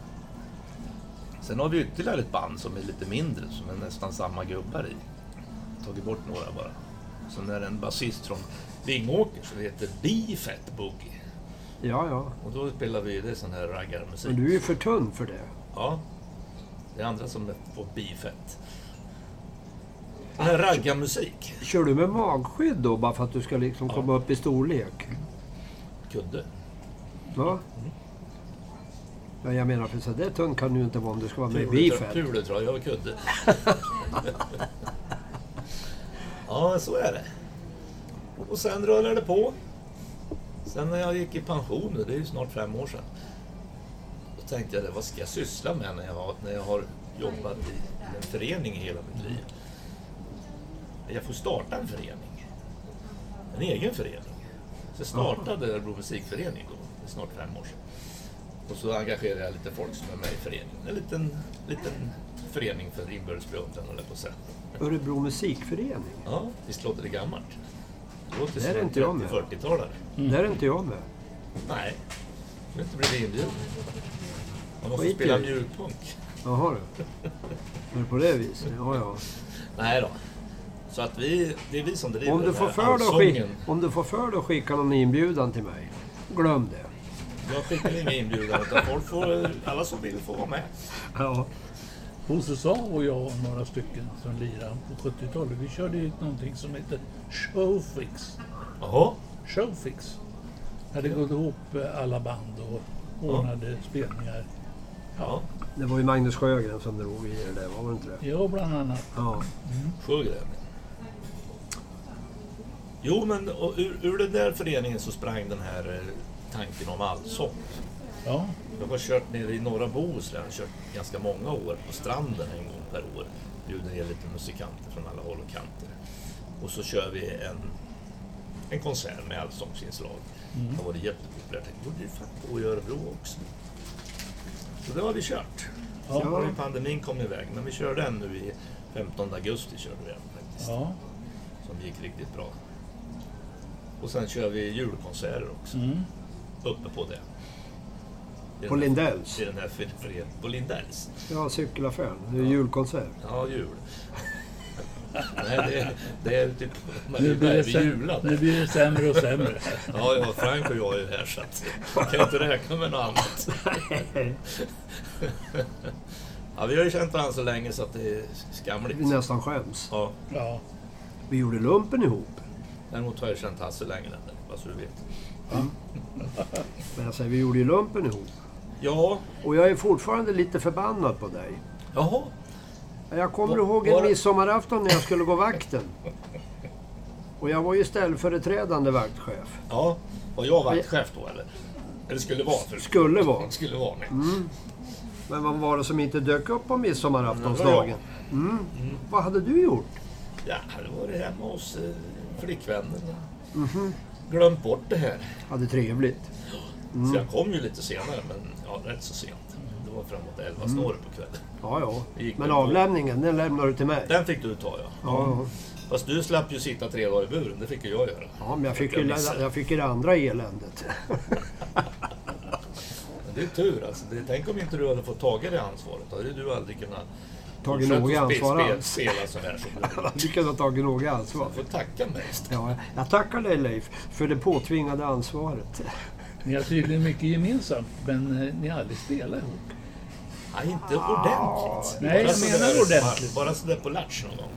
Sen har vi ytterligare ett band som är lite mindre, som är nästan samma gubbar i. Tagit bort några bara. Sen är det en basist från Vingåker som heter B-Fat Boogie. Ja, ja. Och då spelar vi, det är sån här raggarmusik. Men du är ju för tunn för det. Ja. Det är andra som på B-Fat. Det här raggarmusik. Kör du med magskydd då, bara för att du ska liksom Ja. komma upp i storlek? Kudde. Ja. Ja, jag menar, för så där tunn kan du ju inte vara om du ska vara med i beefet. tur det tror jag, har kudde. <laughs> ja, så är det. Och sen rullar det på. Sen när jag gick i pension, det är ju snart fem år sedan. Då tänkte jag, vad ska jag syssla med när jag har, när jag har jobbat i en förening i hela mitt liv? Jag får starta en förening. En egen förening. Så jag startade Örebro musikförening då, det är snart fem år sedan. Och så engagerar jag lite folk som är med i föreningen. En liten, liten förening för inbördes beundran, höll jag på att säga. Örebro musikförening. Ja, visst låter det gammalt? Det låter som med. 30-40-talare. Där är inte jag med. Nej, du har inte blivit inbjuden. Man måste Skit spela det. mjukpunk. Jaha du. Är det på det viset? Ja, ja. Nej då. Så att vi, det är vi som driver Om du, den får här för dig att skicka, allsången. om du får för dig att skicka någon inbjudan till mig, glöm det. Jag skickar inga inbjudan utan folk får, alla som vill får vara med. Ja. Bosse Sa och jag och några stycken som lirade på 70-talet, vi körde ju någonting som heter Showfix. Jaha, Showfix. Hade gått ihop eh, alla band och ordnade spelningar. ja. Det var ju Magnus Sjögren som drog i det där, var det inte det? Jag bland annat. Ja. Sjögren. Jo, men och ur, ur den där föreningen så sprang den här eh, tanken om allsång. Ja, Jag har kört nere i norra Bohuslän, kört ganska många år på stranden en gång per år. Bjuder ner lite musikanter från alla håll och kanter. Och så kör vi en, en konsert med allsångsinslag. Det har varit jättepopulärt. Det borde ju fan gå i Örebro också. Så det har vi kört. Ja. Sen har pandemin kommit iväg, men vi körde en nu i 15 augusti körde vi en faktiskt. ja. Som gick riktigt bra. Och sen kör vi julkonserter också. Mm. Uppe på det. På Lindells? I den här för- föreningen. På Lindells? Ja, cykelaffären. Det är julkonsert. Ja, jul. <laughs> Nej, det, det är typ Nu blir, det Vi säm- julade. nu blir det sämre och sämre. <laughs> Ja, ja, Frank och jag är ju här så att jag kan inte räkna med något annat. <laughs> Ja, vi har ju känt varandra så länge så att det är skamligt. Vi nästan skäms. Ja, Ja, Vi gjorde lumpen ihop. däremot har jag känt Hasse längre än dig, bara så du vet. Men jag säger, vi gjorde ju lumpen ihop. Ja, Och jag är fortfarande lite förbannad på dig. jaha. Jag kommer Va- ihåg var en det- midsommarafton när jag skulle gå vakten. Och jag var ju ställföreträdande vaktchef. Ja, var jag vaktchef då eller? Eller skulle vara? För... Skulle vara. <laughs> Skulle vara, nej. Men vad var det som inte dök upp på midsommaraftonsdagen? Mm. Vad hade du gjort? Ja, det var det hemma hos eh, flickvännen. Mhm. Glömt bort det här. Hade trevligt. Mm. Så jag kom ju lite senare, men ja, rätt så sent. Det var framåt 11 snåret på kvällen. Ja, ja. Men avlämningen, den lämnar du till mig. Den fick du ta ja. Ja, ja. Fast du slapp ju sitta tre dagar i buren, det fick ju jag göra. ja men jag fick, Jag jag fick ju det andra eländet. <laughs> Det är tur alltså. Det, tänk om inte du hade fått taga det ansvaret. Då hade du aldrig kunnat Tagit något ansvar alls. spela så här som. <laughs> Du kunde ha tagit något ansvar. Du får tacka mig. Ja, jag tackar dig Leif för det påtvingade ansvaret. Ni har tydligen mycket gemensamt, men eh, ni har aldrig spelat ihop. Nej, inte ordentligt. Nej, jag menar ordentligt. Bara sådär på latch någon gång.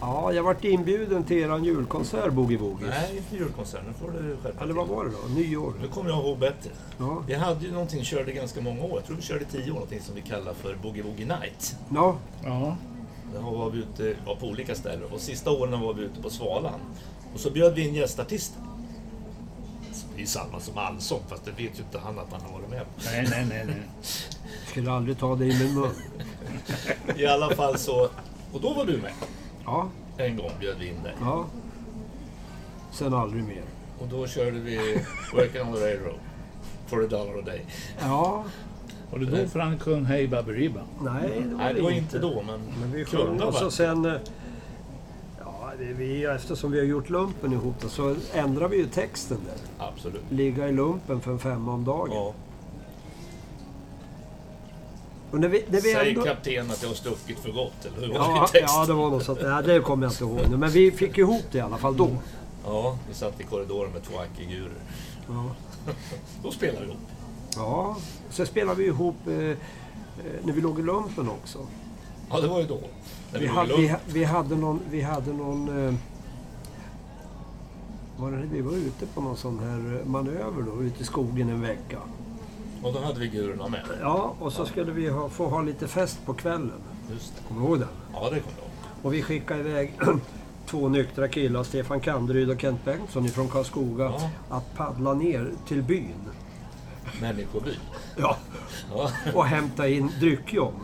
Ja, jag vart inbjuden till eran julkonsert Boogie Woogies. Nej, inte julkonsert. Nu får du skärpa Eller vad var det då? Nyår? Nu kommer jag ihåg bättre. Ja. Vi hade ju någonting, körde ganska många år. Jag tror vi körde tio år, någonting som vi kallar för Boogie Woogie Night. ja. Ja, Där var vi ute var på olika ställen och sista åren var vi ute på Svalan. Och så bjöd vi in gästartister. Det är samma som allsång, fast det vet ju inte han att han har varit med på. nej, nej, nej. nej. <laughs> Skulle aldrig ta det i min mun. I alla fall så... Och då var du med. Ja, En gång bjöd vi in dig. ja. Sen aldrig mer. Och då körde vi Working on the Railroad. For a dollar a day. Ja, Och det då Frank sjöng Hej Baberiba? nej det var Nej, det var inte. inte då, men, Men vi kunde och så sen... vi, eftersom vi har gjort lumpen ihop då, så ändrar vi ju texten där. Absolut. Ligga i lumpen för en femma om dagen. Ja. Och när vi, när vi Säg ändå... kapten att jag har stuckit för gott, eller hur var Ja, <laughs> det ja, det var något sånt. Nej, det kommer jag inte ihåg nu. Men vi fick ihop det i alla fall då. Ja, vi satt i korridoren med två ankigurer. Ja. <laughs> Då spelade vi ihop. ja. Sen spelade vi ihop eh, eh, när vi låg i lumpen också. Ja, det var ju då. Vi hade, vi, vi hade någon... Vi hade någon eh, var det, vi var ute på någon sån här manöver då, ute i skogen en vecka. Och då hade vi gurorna med. Ja, och så skulle vi ha, få ha lite fest på kvällen. Just det. Kommer du ihåg det? Ja, det kommer jag ihåg. Och vi skickade iväg <clears throat> två nyktra killar, Stefan Kanderyd och Kent Bengtsson ifrån Karlskoga, Ja. att paddla ner till byn. Människoby. Ja. Ja. Och hämta in dryckjom.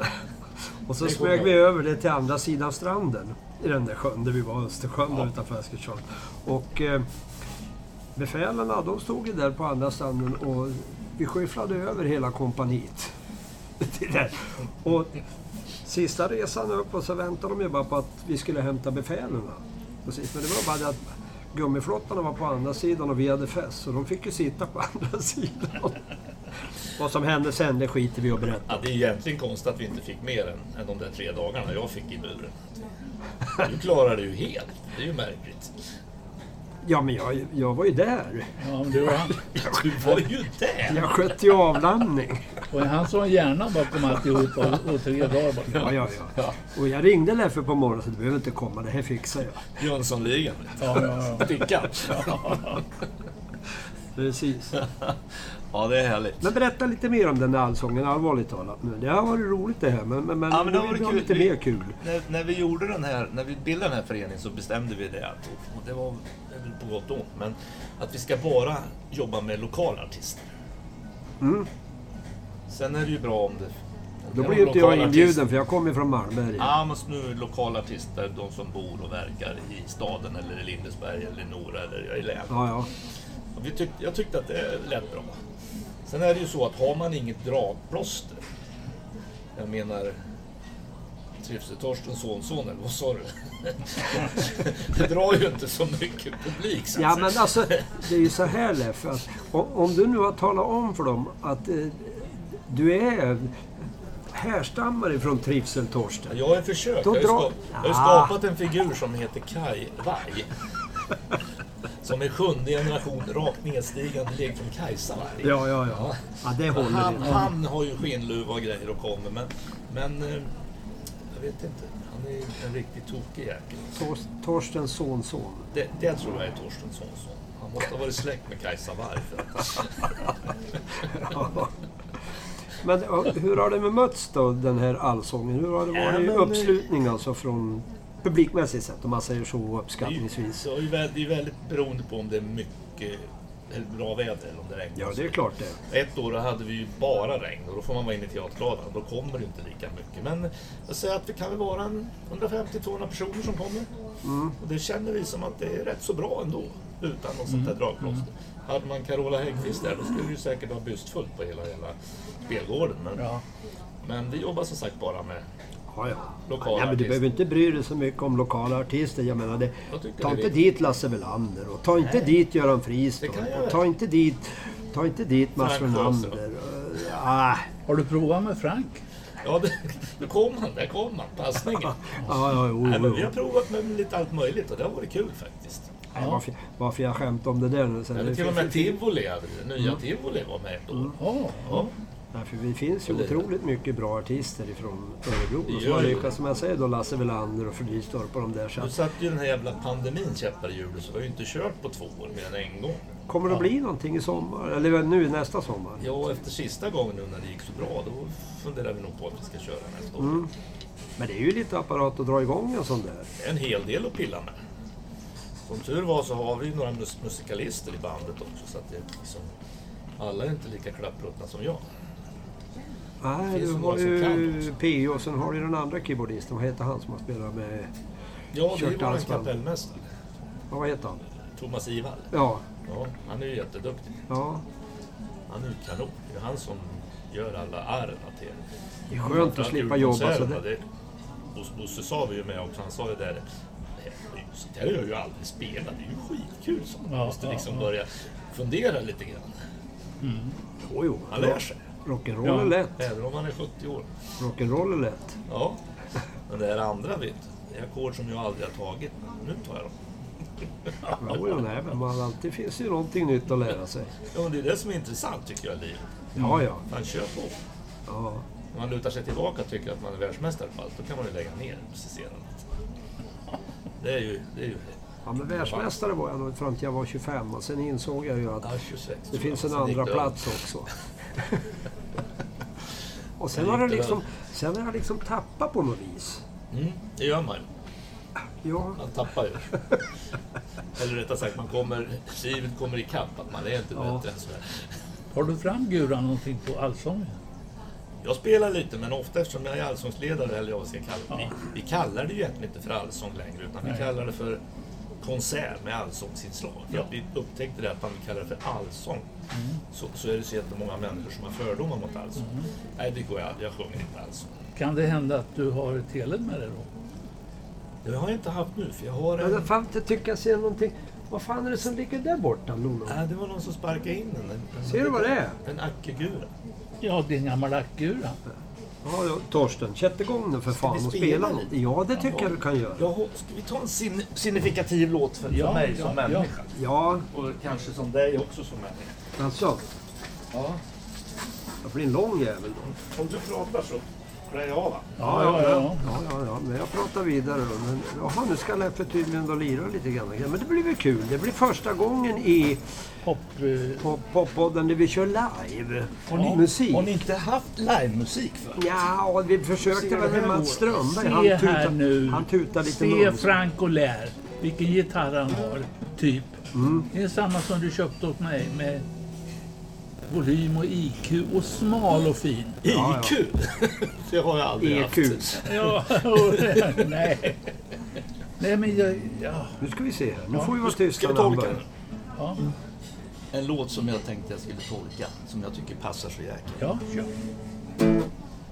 Och så smög vi över det till andra sidan stranden. I den där sjön där vi var, Östersjön Ja. utanför Eskilstuna. Och eh, befälarna, de stod ju där på andra stranden och vi skyfflade över hela kompaniet. <laughs> Och sista resan upp och så väntade de ju bara på att vi skulle hämta befälen. Precis, men det var bara det att gummiflottarna var på andra sidan och vi hade fest. Så de fick ju sitta på <laughs> andra sidan. Vad som hände sen, det skiter vi i att berätta. Ja, det är egentligen konstigt att vi inte fick mer än, än de där tre dagarna jag fick i buren. Du klarade det ju helt. Det är ju märkligt. Ja, men jag, jag var ju där. Ja, men det var. Du var ju där! Jag skötte ju avlandning. Och han som har hjärnan bakom alltihop och, och tre dagar bara. Ja, ja, ja. Och jag ringde Leffe på morgonen så du behöver inte komma, det här fixar jag. Jönssonligan. Ja, ja, ja. Stickan. Precis. <laughs> Ja, det är härligt. Men berätta lite mer om den där allsången, allvarligt talat nu. Det har varit roligt det här, men, men, Ja, men det har varit lite Vi- mer kul. När, när vi gjorde den här, när vi bildade den här föreningen så bestämde vi det att, och det var väl på gott och ont, men att vi ska bara jobba med lokala artister. Mm. Sen är det ju bra om det... Då blir inte jag inbjuden artister- för jag kommer från Malmberg. Ja, men nu är lokala artister, de som bor och verkar i staden eller i Lindesberg eller i Nora eller i länet. Ja, ja. Och vi tyck, jag tyckte att det lät bra. Sen är det ju så att har man inget dragplåster, jag menar Trivsel Torsten Sonson eller vad sa du? <laughs> det drar ju inte så mycket publik. Så Ja men alltså, det är ju så här Leffe, att om, du nu har talat om för dem att eh, du är härstammar ifrån Trivsel Torsten. Jag har försökt. Då Jag har, ju drar- skap, jag har Ah. skapat en figur som heter Kai Varg. Som är sjunde generation rakt nedstigande lek från Kajsa. Ja, ja, ja. Ja, det håller Han, han har ju skinnluva och grejer och kommer, men, men eh, jag vet inte. Han är en riktigt tokig jäkel. Tor- Torsten Sonson. Det, det tror jag är Torsten Sonsson. Han måste ha varit släkt med Kajsa Warg. <laughs> Ja. Men ja, hur har det bemötts då, den här allsången? Hur har det Ja, varit men- uppslutning alltså från publikmässigt sett, om man säger så uppskattningsvis? det är ju väldigt, väldigt beroende på om det är mycket eller bra väder eller om det regnar. Ja, det är klart det. Ett år hade vi ju bara regn och då får man vara inne i teaterladan då kommer det inte lika mycket. Men jag säger att det kan väl vara en 150-200 personer som kommer. Mm. Och det känner vi som att det är rätt så bra ändå utan något sånt där dragplåster. Hade man Carola Häggkvist där då skulle det ju säkert vara bystfullt på hela, hela spelgården. Men, Ja. men vi jobbar som sagt bara med Ja, ja. lokala Ja, men du behöver inte bry dig så mycket om lokala artister. Jag menar, det, Jag ta inte viktigt. dit Lasse Welander och ta inte dit Göran Fristorp. Och ta inte dit, ta inte dit Mats Renander. Ja, Har du provat med Frank? Ja, det, nu kom han, där kom han, passningen. <laughs> ja, ja, jo, Nej, men vi har provat med lite allt möjligt och det har varit kul faktiskt. Nej, Varför, varför jag skämtar om det där nu. Sen, det till och med Tivoli, nya Tivoli var med ett år. Ja. Ja. Nej, för det finns ju otroligt mycket bra artister ifrån Örebro. Och som har lyckats, som jag säger då, Lasse Welander och Fridristorp och de där. Så att, satt ju den här jävla pandemin käppar i hjulet så vi har ju inte kört på två år mer än en gång. kommer det att bli någonting i sommar? Eller nu nästa sommar? Ja, efter sista gången nu när det gick så bra, då funderar vi nog på att vi ska köra nästa år. Mm. Men det är ju lite apparat att dra igång en sån där. Det är en hel del att pilla med. Som tur var så har vi ju några mus- musikalister i bandet också så att det liksom, alla är inte lika klappruttna som jag. Nej, du det har ju? P.O. och sen har du den andra keyboardisten. Vad heter han som har spelat med... Ja, det är ju våran kapellmästare, Ja, vad heter han? Thomas Ivall. Ja, Ja, han är ju jätteduktig. ja. Han är ju kanon. Det är han som gör alla ärren till Det är skönt att slippa jobba så. Det- Bosse- sa vi ju med också, han sa ju där så där har jag ju aldrig spelat, det är ju skitkul. Så man Ja, måste ja, liksom ja. börja fundera lite grann. Jo, jo. Han lär sig. Rock'n'roll Ja. är lätt. Även om man är 70 år. Rock'n'roll är lätt. Ja. Men det här andra vet det är ackord som jag aldrig har tagit. Men nu tar jag dem. Jo, jo, nej, men man, alltid finns ju någonting nytt att lära sig. Ja, men det är det som är intressant tycker jag i livet. Ja, ja. Man kör på. ja. När man lutar sig tillbaka och tycker att man är världsmästare på allt, då kan man ju lägga ner scenen. Det är ju... Det är ju Ja, men världsmästare var jag nog fram till jag var 25 och sen insåg jag ju att ja, 26 det finns en andra plats också. Och sen har, det liksom, sen har jag liksom tappat på något vis. Mm, det gör man ju. Ja, Man tappar ju. Eller rättare sagt, man kommer, livet kommer ikapp. Att man är inte Ja. bättre än så. Har du fram Guran någonting på allsången? Jag spelar lite, men ofta eftersom jag är allsångsledare, eller jag vad ska kalla det. Ja. Vi, vi kallar det ju egentligen inte för allsång längre, utan vi Nej. kallar det för konsert med allsångsinslag. För Ja. att vi upptäckte det att man kallar det för allsång. Så, så är det så jättemånga människor som har fördomar mot allsång. Nej, det går jag aldrig. Jag sjunger inte allsång. Kan det hända att du har ett Helen med dig då? Det har jag inte haft nu, för jag har en... jag fan inte tycka jag ser någonting. Vad fan är det som ligger där borta, Lolo? Nej, det var någon som sparkade in den. En- Ser du vad det är? En ackegura. Ja, din gamla ackgura. Ja, ja, Torsten, sätt igång nu för fan och spela spela lite? något. Ja, det tycker jag du kan göra. Ja, ska vi ta en sin, signifikativ låt för, för Ja, mig ja, som ja. människa? Ja, Och kanske som dig också som människa. alltså. Ja. Det blir en lång jävel då. Om du pratar så klär jag av va? Ja, ja, ja. Ja, ja, ja, men jag pratar vidare då. Men, jaha, nu ska Leffe tydligen då lira lite grann. Men det blir väl kul. Det blir första gången i Hopp, eh, på Poppodden där vi kör live. Har ni, Musik. har ni inte haft livemusik förut? Ja, vi försökte Se väl det här med Mats. Strömberg. Se Han här tutar, nu. han tutar lite se. Frank och lär vilken gitarr han har, typ. Mm. Det är samma som du köpte åt mig med volym och IQ och smal och fin. Ja, IQ? <laughs> det har jag aldrig EQ. haft. Ja, och- <laughs> nej. Nej, men jag... Ja, Nu ska vi se här. Nu Ja, får vi vara Ska tysta vi när han tolka ja, En låt som jag tänkte jag skulle tolka, som jag tycker passar så jäkla. ja, kör.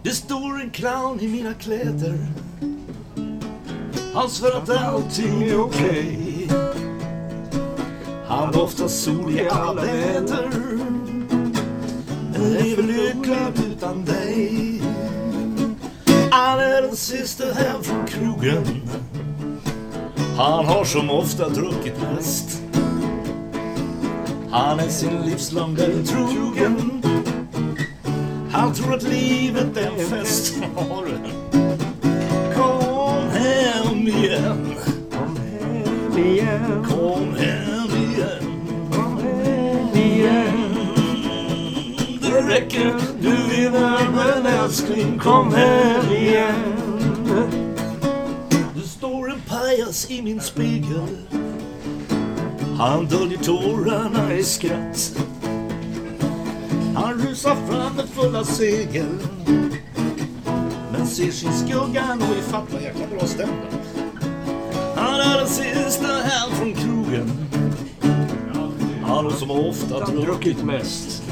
Det står en clown i mina kläder Han svär att allting är okej Han doftar sol i alla väder Men lever lycklig utan dig Han är den sista hem från krogen Han har som ofta druckit mest Han är sin livslånga trogen han tror att livet är en fest. Kom hem igen. Kom hem igen. Kom hem igen. Räcker. Du vinner men älskling kom hem igen. Det står en pajas i min spegel. Han döljer tårarna i skratt. Han rusar fram med fulla segel. Men ser sin skugga nå ifatt. Vad jäkla bra stämma. Han är den sista här från krogen. Han har som ofta druckit mest.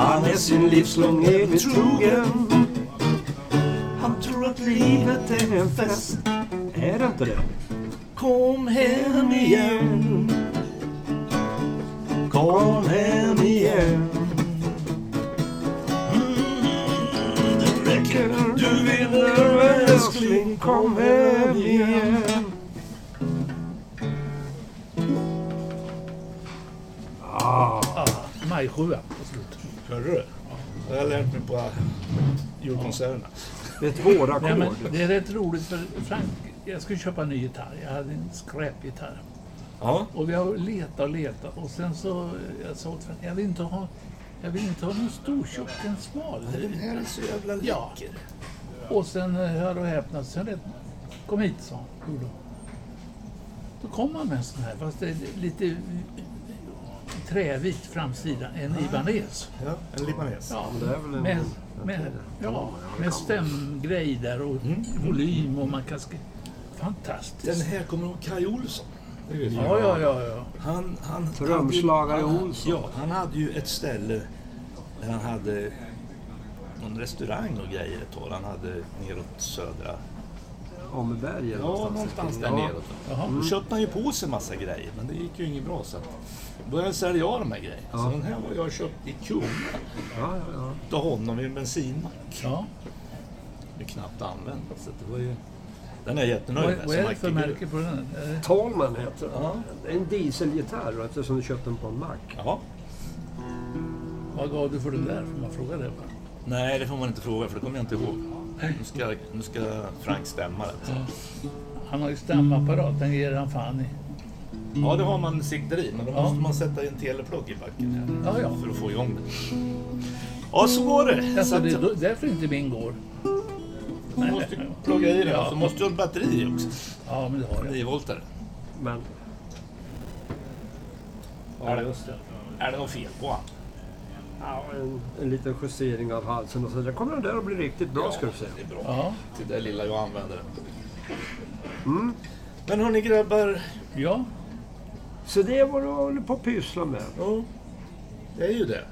Han är sin livslång evigt trogen. Han tror att livet är en fest. Är det inte det? Kom hem igen. Kom hem igen. Mm, det räcker. Du vinner älskling. Kom hem igen. Ah, Ah, Majsjua på slutet. Hörde du? Det har jag lärt mig på julkonserterna. det är ett Nej, vårackord. men det är rätt roligt för Frank, jag skulle köpa en ny gitarr. Jag hade en skräpgitarr. Ja. Och vi har letat och letat och sen så, jag sa åt Frank, jag vill inte ha, jag vill inte ha någon stor tjock, en smal. Den här är så jävla Ja. läcker. Och sen, eh, hör och häpna, sen rätt, kom hit sa han. Då. Kom han med en sån här, fast det är lite trävit framsida, en Ibanez. Ja, en libanes. Ja, det är väl en- med, med, ja, med stämgrej där och volym och man kan sk- Fantastiskt. Den här kommer ihåg Kaj Olsson? Ja, ja, ja, ja. Han, han, Trumslagare han- Olsson. Ja, han hade ju ett ställe där han hade någon restaurang och grejer ett tag. Han hade neråt södra Amebergen Ja, någonstans där Ja. neråt. Då köpte han ju på sig massa grejer, men det gick ju inget bra. Så att började jag sälja av de här grejerna. Ja. Så den här var jag köpt i Kumla Ja, ja, ja. utav honom i en bensinmack. Ja. Det är knappt använd. Så det var ju... Den är jag jättenöjd med. vad är det för märke på den? Talman heter den. Ja. En dieselgitarr då, eftersom du köpte den på en mack. Ja. Vad gav du för den där? Får man fråga det? Nej, det får man inte fråga för det kommer jag inte ihåg. Nu ska, nu ska Frank stämma det. Han har ju stämapparat, den ger han fan i. Ja, det har man sikter i, men då Ja. måste man sätta en teleplugg i backen Ja, ja. för att få igång det. Ja, så går det. Så Alltså, att det är därför inte min går. man måste plugga i den. Ja. Så måste du ha batteri också. Ja, men det har jag. 9 voltare. Men Är det, är det något fel på han? ja, en, en liten justering av halsen och så där kommer den där att bli riktigt bra ska du se. Det är bra. Ja, Till det lilla jag använder den. Mm. Men hörni grabbar. ja. Så det är vad du håller på att pyssla med. Ja, det är ju det.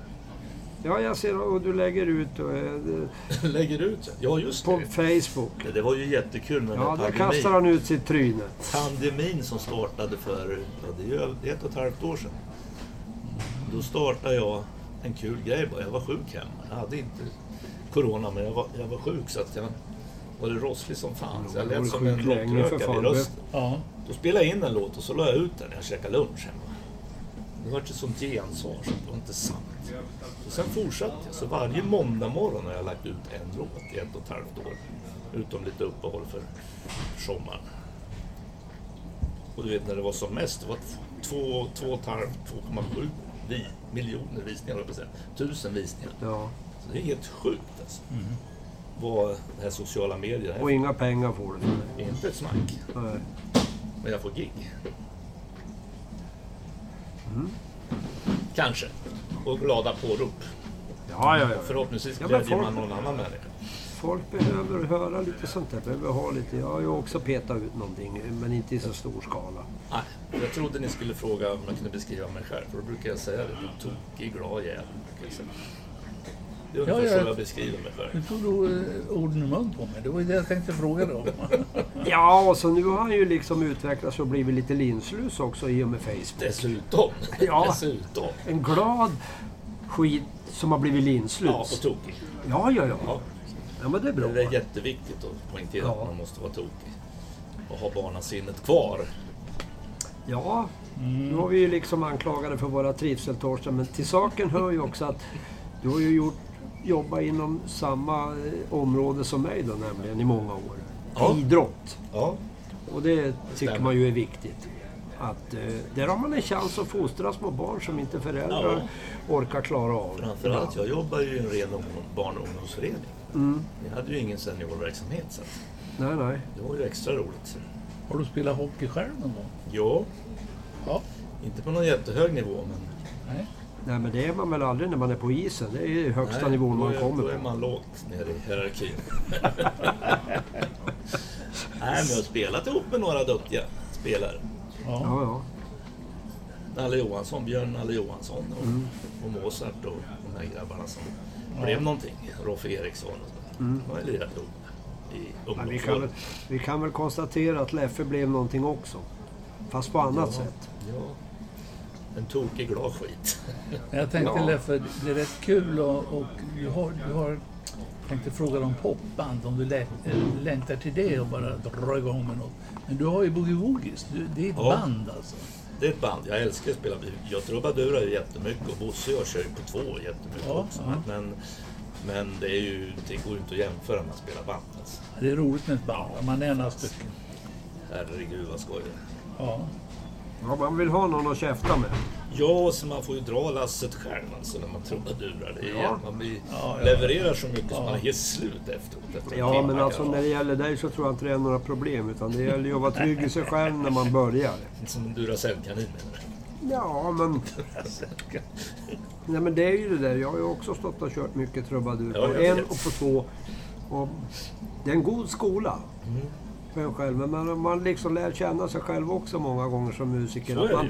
Ja, jag ser och du lägger ut och, eh, <laughs> Lägger ut. Ja, just på det. Facebook. Det, det var ju jättekul med Ja, där kastar han ut sitt tryne. Pandemin som startade för, ja, det är ju ett och ett halvt år sedan. Då startade jag en kul grej bara. Jag var sjuk hemma. Jag hade inte corona, men jag var, jag var sjuk så att jag var det rosslig som fan. Så jag lät som en lockrökare i rösten. ja. Då spelade jag in en låt och så la jag ut den när jag käkade lunch hemma. Det var ett sånt gensvar så det var inte sant. Så sen fortsatte jag. Så varje måndag morgon har jag lagt ut en låt i ett och ett halvt år. Utom lite uppehåll för sommaren. Och du vet när det var som mest, det var två, två och ett halvt, 2,7 vi, miljoner visningar. Tusen visningar. Ja. Så det är helt sjukt alltså. Vad det här sociala medier är. Och inga pengar får du för det. Inte ett smack. Nej. Men jag får gig. Kanske. Och glada pårop. Ja, ja, ja. Förhoppningsvis Ja, glädjer man någon annan människa. Folk behöver höra lite sånt där. Behöver ha lite. Jag har ju också petat ut någonting, men inte i så stor skala. Nej, jag trodde ni skulle fråga om jag kunde beskriva mig själv. För då brukar jag säga det. Du tokig, glad jävel. brukar jag säga. Det är ungefär Ja, ja. så jag beskriver mig själv. Nu tog du eh, orden i mun på mig. Det var ju det jag tänkte fråga dig om. <laughs> Ja, och så nu har han ju liksom utvecklats och blivit lite linslus också i och med Facebook. Dessutom. <laughs> Ja. Dessutom. En glad skit som har blivit Ja, linslus. och tokig. Ja, ja, ja. Ja. Ja, men det är bra. Det är jätteviktigt att poängtera Ja. att man måste vara tokig. Och ha barnasinnet kvar. Ja, nu har vi ju liksom anklagade för våra trivseltorsdag, men till saken hör ju också att du har ju gjort, jobbat inom samma eh, område som mig då nämligen i många år. Ja. Idrott. Ja. Och det tycker man ju är viktigt. Att, eh, där har man en chans att fostra små barn som inte föräldrar orkar klara av. Framförallt, jag jobbar ju i en ren barn och ungdomsförening. Mm. Vi hade ju ingen seniorverksamhet så Nej, nej. det var ju extra roligt. Har du spelat hockey själv någon gång? Ja, Ja. inte på någon jättehög nivå men... Nej. Nej, men det är man väl aldrig när man är på isen. Det är ju högsta nej, nivån man är, kommer Då är på. man lågt ner i hierarkin. <laughs> nej, men jag har spelat ihop med några duktiga spelare. Ja. Ja, ja. Nalle Johansson, Björn Nalle Johansson och, Mm. och Mozart och de här grabbarna som blev någonting. Roffe Eriksson och så. Mm. De har jag lirat ihop i vi, kan väl, vi kan väl konstatera att Leffe blev någonting också. Fast på annat Ja. sätt. Ja. En tokig glad skit. <laughs> Jag tänkte Ja. Leffe, det är rätt kul och, och du har, du har tänkte fråga om popband, om du lä, äh, längtar till det och bara dra igång med något. Men du har ju Boogie Woogies, det är ett Ja. band alltså. Det är ett band, jag älskar att spela. Jag trubadurar ju jättemycket och Bosse och jag kör ju på två jättemycket Ja, också. ja. Men, men det, är ju, det går ju inte att jämföra med att spela band. Alltså. Det är roligt med ett band, man är några stycken. Herregud vad skoj det är. Ja. Ja, man vill ha någon att käfta med. Ja, så man får ju dra lasset själv alltså när man trubadurar. Det är, Ja. Man blir, Ja, ja. levererar så mycket Ja. man är helt slut efteråt. Efter Ja, men alltså när det gäller dig så tror jag inte det är några problem. Utan det gäller ju att vara trygg i sig själv när man börjar. <laughs> Som en Duracell-kanin menar du? Ja, men... Nej, men det är ju det där. Jag har ju också stått och kört mycket trubadur. På en vet. och på två. Och det är en god skola. Mm. För en själv. Men man, man liksom lär känna sig själv också många gånger som musiker. Så är det man,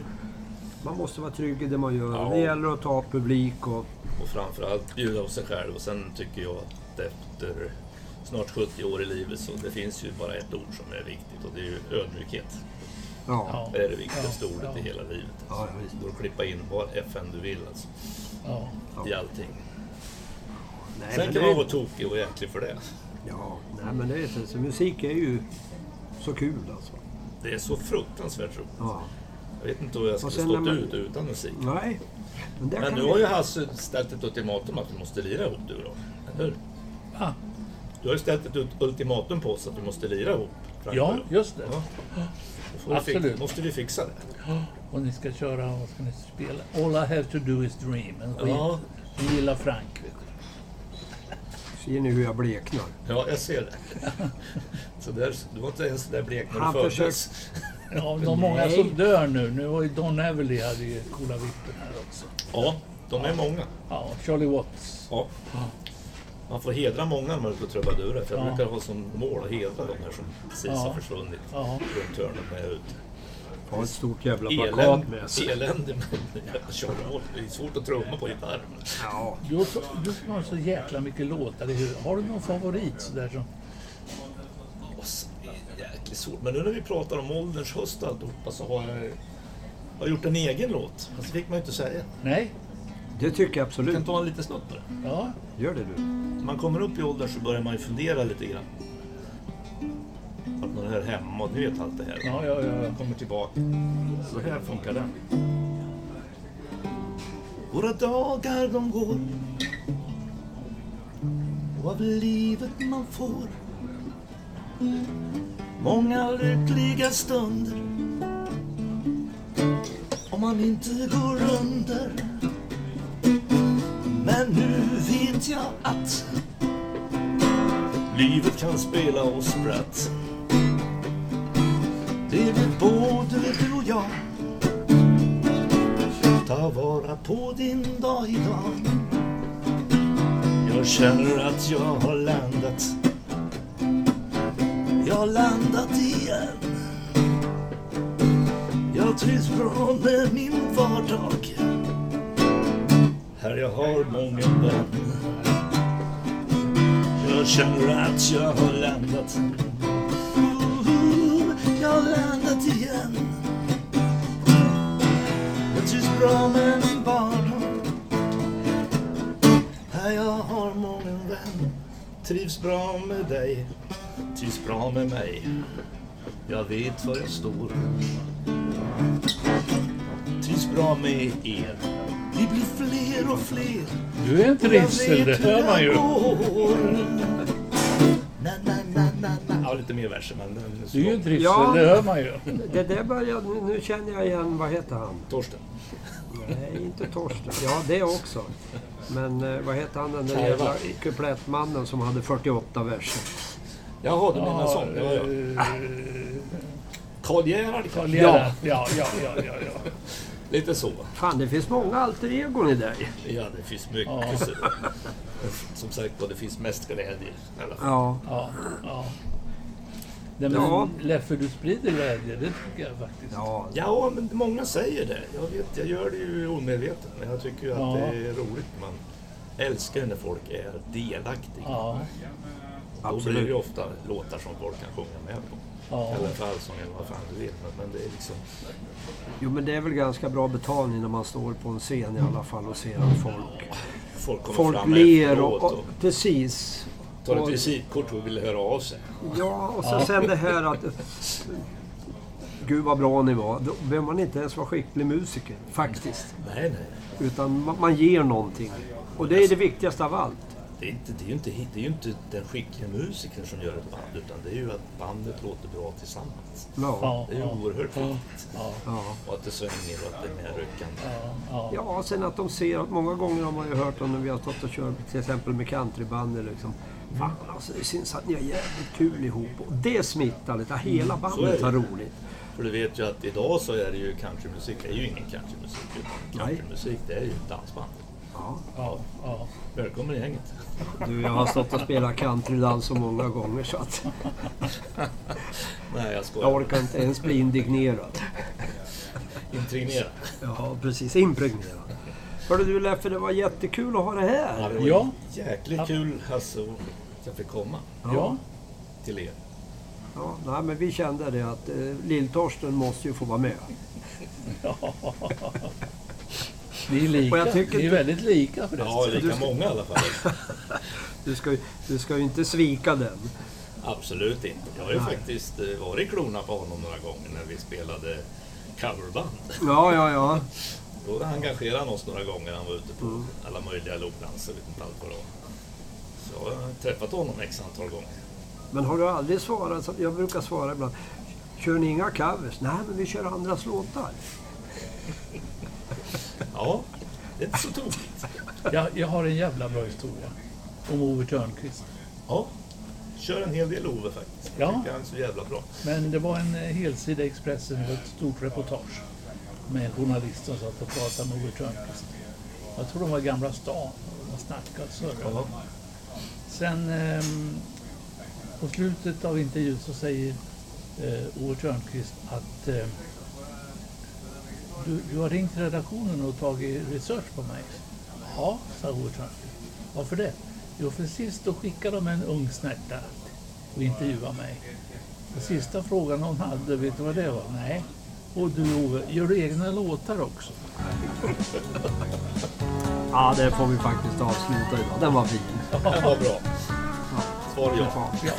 man måste vara trygg i det man gör. Ja. Det gäller att ta publik och... Och framförallt bjuda av sig själv. Och sen tycker jag att efter snart 70 år i livet så det finns ju bara ett ord som är viktigt och det är ju ödmjukhet. Ja. Det är det viktigaste Ja, ordet ja. i hela livet. Ja, visst. Det går att klippa in vad FN du vill alltså, Ja. i allting. Nej, Sen kan det- man vara tokig och jäklig för det. Ja, nej men det är så, så musik är ju så kul alltså. Det är så fruktansvärt roligt. Ja. Jag vet inte hur jag skulle stått man- ut utan musik. Nej. Men, Men nu vi- har ju Hasse ställt ett ultimatum att vi måste lira ihop du då. Eller hur? Ah, Du har ju ställt ett ut- ultimatum på oss att vi måste lira ihop. Frank ja, jag. just det. Ja. Då får vi fix- Absolut. måste vi fixa det. Och ni ska köra, vad ska ni spela? All I have to do is dream. En. Ja, Ni gillar Frank. Vet du. Ser ni hur jag bleknar? ja jag ser det. <laughs> Så där, du var inte ens där blek när Han du föddes. <laughs> Ja, de många Nej. som dör nu. Nu var ju Don Everly hade ju coola vippen här också. Ja, de är många. Ja, Charlie Watts. Ja. Man får hedra många när man är ute och trubadurer. För jag Ja. brukar ha som mål att hedra de här som precis Ja. har försvunnit Ja. runt hörnet när jag är ute. Har ett stort jävla plakat med sig. elände <laughs> med. Det är svårt att trumma på gitarr. Ja. Du, har så, du har så jäkla mycket låtar i huvudet. Har du någon favorit sådär som... Så är det jäkligt svårt. Men nu när vi pratar om ålderns höst och alltihopa så har jag, har gjort en egen låt. Fast det fick man ju inte säga. Nej? Det tycker jag Jag kan absolut. ta en liten snutt på det. Ja. Gör det du. När man kommer upp i åldern så börjar man ju fundera lite grann. Att man är hemma och ni vet allt det här. Ja, ja, ja. Jag kommer tillbaka. Så här funkar den. Våra dagar de går och av livet man får många lyckliga stunder om man inte går under men nu vet jag att livet kan spela oss spratt det vet både du och jag. Ta vara på din dag idag. Jag känner att jag har landat. Jag har landat igen. Jag trivs bra med min vardag. Här jag har många vän Jag känner att jag har landat har landat igen. Jag trivs bra med min vardag Här jag har många vän. Trivs bra med dig. Trivs bra med mig. Jag vet var jag står. Trivs bra med er. Vi blir fler och fler. Du är en trivsel, det hör man ju. Na, na, na, na, na. Ja, lite mer verser men den är ju en trivsel, Ja. det hör man ju. Det där börjar... Nu, nu känner jag igen... Vad heter han? Torsten. Nej, inte Torsten. Ja, det också. Men eh, vad heter han den där jävla kuplettmannen som hade 48 verser? Jaha, du menar sån. Det var jag. eh, Karl Gerhard Karl kanske? Ja, ja, ja, ja, ja. Lite så. Fan, det finns många alter egon i dig. Ja, det finns mycket. Ja. Som sagt var, det finns mest glädje. i alla fall. Ja. ja, ja. Nej, men Ja. Leffe, du sprider glädje, det tycker jag faktiskt. Ja, Ja, men många säger det. Jag vet, jag gör det ju omedvetet. Men jag tycker ju att Ja. det är roligt. Man älskar när folk är delaktiga. Ja, Då blir det absolut. ju ofta låtar som folk kan sjunga med på. ja. Eller för allsång eller vad fan du vill. Men, men det är liksom... Jo, men det är väl ganska bra betalning när man står på en scen i alla fall och ser att folk, Folk kommer folk fram ler och, och, och... Precis. Tar ett visitkort och vill höra av sig. Ja, och så sen det här att... Gud vad bra ni var. Då behöver man inte ens vara skicklig musiker, faktiskt. Nej, nej. Utan man, man ger någonting. Och det är det viktigaste av allt. Det är, inte, det, är ju inte, det är ju inte den skickliga musikern som gör ett band, utan det är ju att bandet låter bra tillsammans. Ja. Ja, Det är ju ja, oerhört viktigt. ja, Ja. Och att det svänger och att det är medryckande. ja, ja. Ja, sen att de ser att många gånger har man ju hört om när vi har stått och kört till exempel med countryband liksom. Fan alltså, det syns att ni har jävligt kul ihop. Och det smittar lite. Hela är bandet det. har roligt. För du vet ju att idag så är det ju countrymusik, det är ju ingen countrymusik. Utan countrymusik det är ju dansband. Ja. ja, ja. Välkommen i gänget. Du, jag har stått och spelat countrydans så många gånger så att <laughs> Nej, jag jag skojar. orkar inte ens bli indignerad. Intrignera. Ja, precis. Impregnerad. Hörru du Leffe, det var jättekul att ha det Ja, här. det var Ja. jäkligt kul Hasse att att jag fick komma Ja. till er. Ja, nej, men vi kände det att eh, Lill-Torsten måste ju få vara med. Ni <laughs> är lika. Och jag tycker Ni är väldigt lika förresten. Ja, lika ska- många i alla fall. <laughs> Du ska, ju- du ska ju inte svika den. Absolut inte. Jag har ju Nej. faktiskt eh, varit i klorna på honom några gånger när vi spelade coverband. Ja, ja, ja. Då engagerade han oss några gånger. Han var ute på alla möjliga lokdanser. Vet inte allt vad det var. Så jag har träffat honom x antal gånger. Men har du aldrig svarat jag brukar svara ibland. Kör ni inga covers? Nej, men vi kör andras låtar. Ja, det är inte så tokigt. Jag, jag har en jävla bra historia. Om Ove Thörnqvist. Ja, kör en hel del Ove faktiskt. Jag Ja. tycker han är så jävla bra. Men det var en eh, helsida i Expressen med ett stort reportage. Med en journalist som satt och pratade med Ove Thörnqvist. Jag tror de var i Gamla stan. De snackade surrade. Ja. Sen ehm, på slutet av intervjun så säger eh, Ove Thörnqvist att eh, du, du har ringt redaktionen och tagit research på mig. Ja, sa Ove Thörnqvist. Varför det? Jo, för sist då skickade de en ung snärta och intervjuade mig. Och sista frågan hon hade, vet du vad det var? Nej. Och du Ove, gör du egna låtar också? <laughs> Ja, det får vi faktiskt avsluta idag. Den var fin. Den var bra. Svar ja.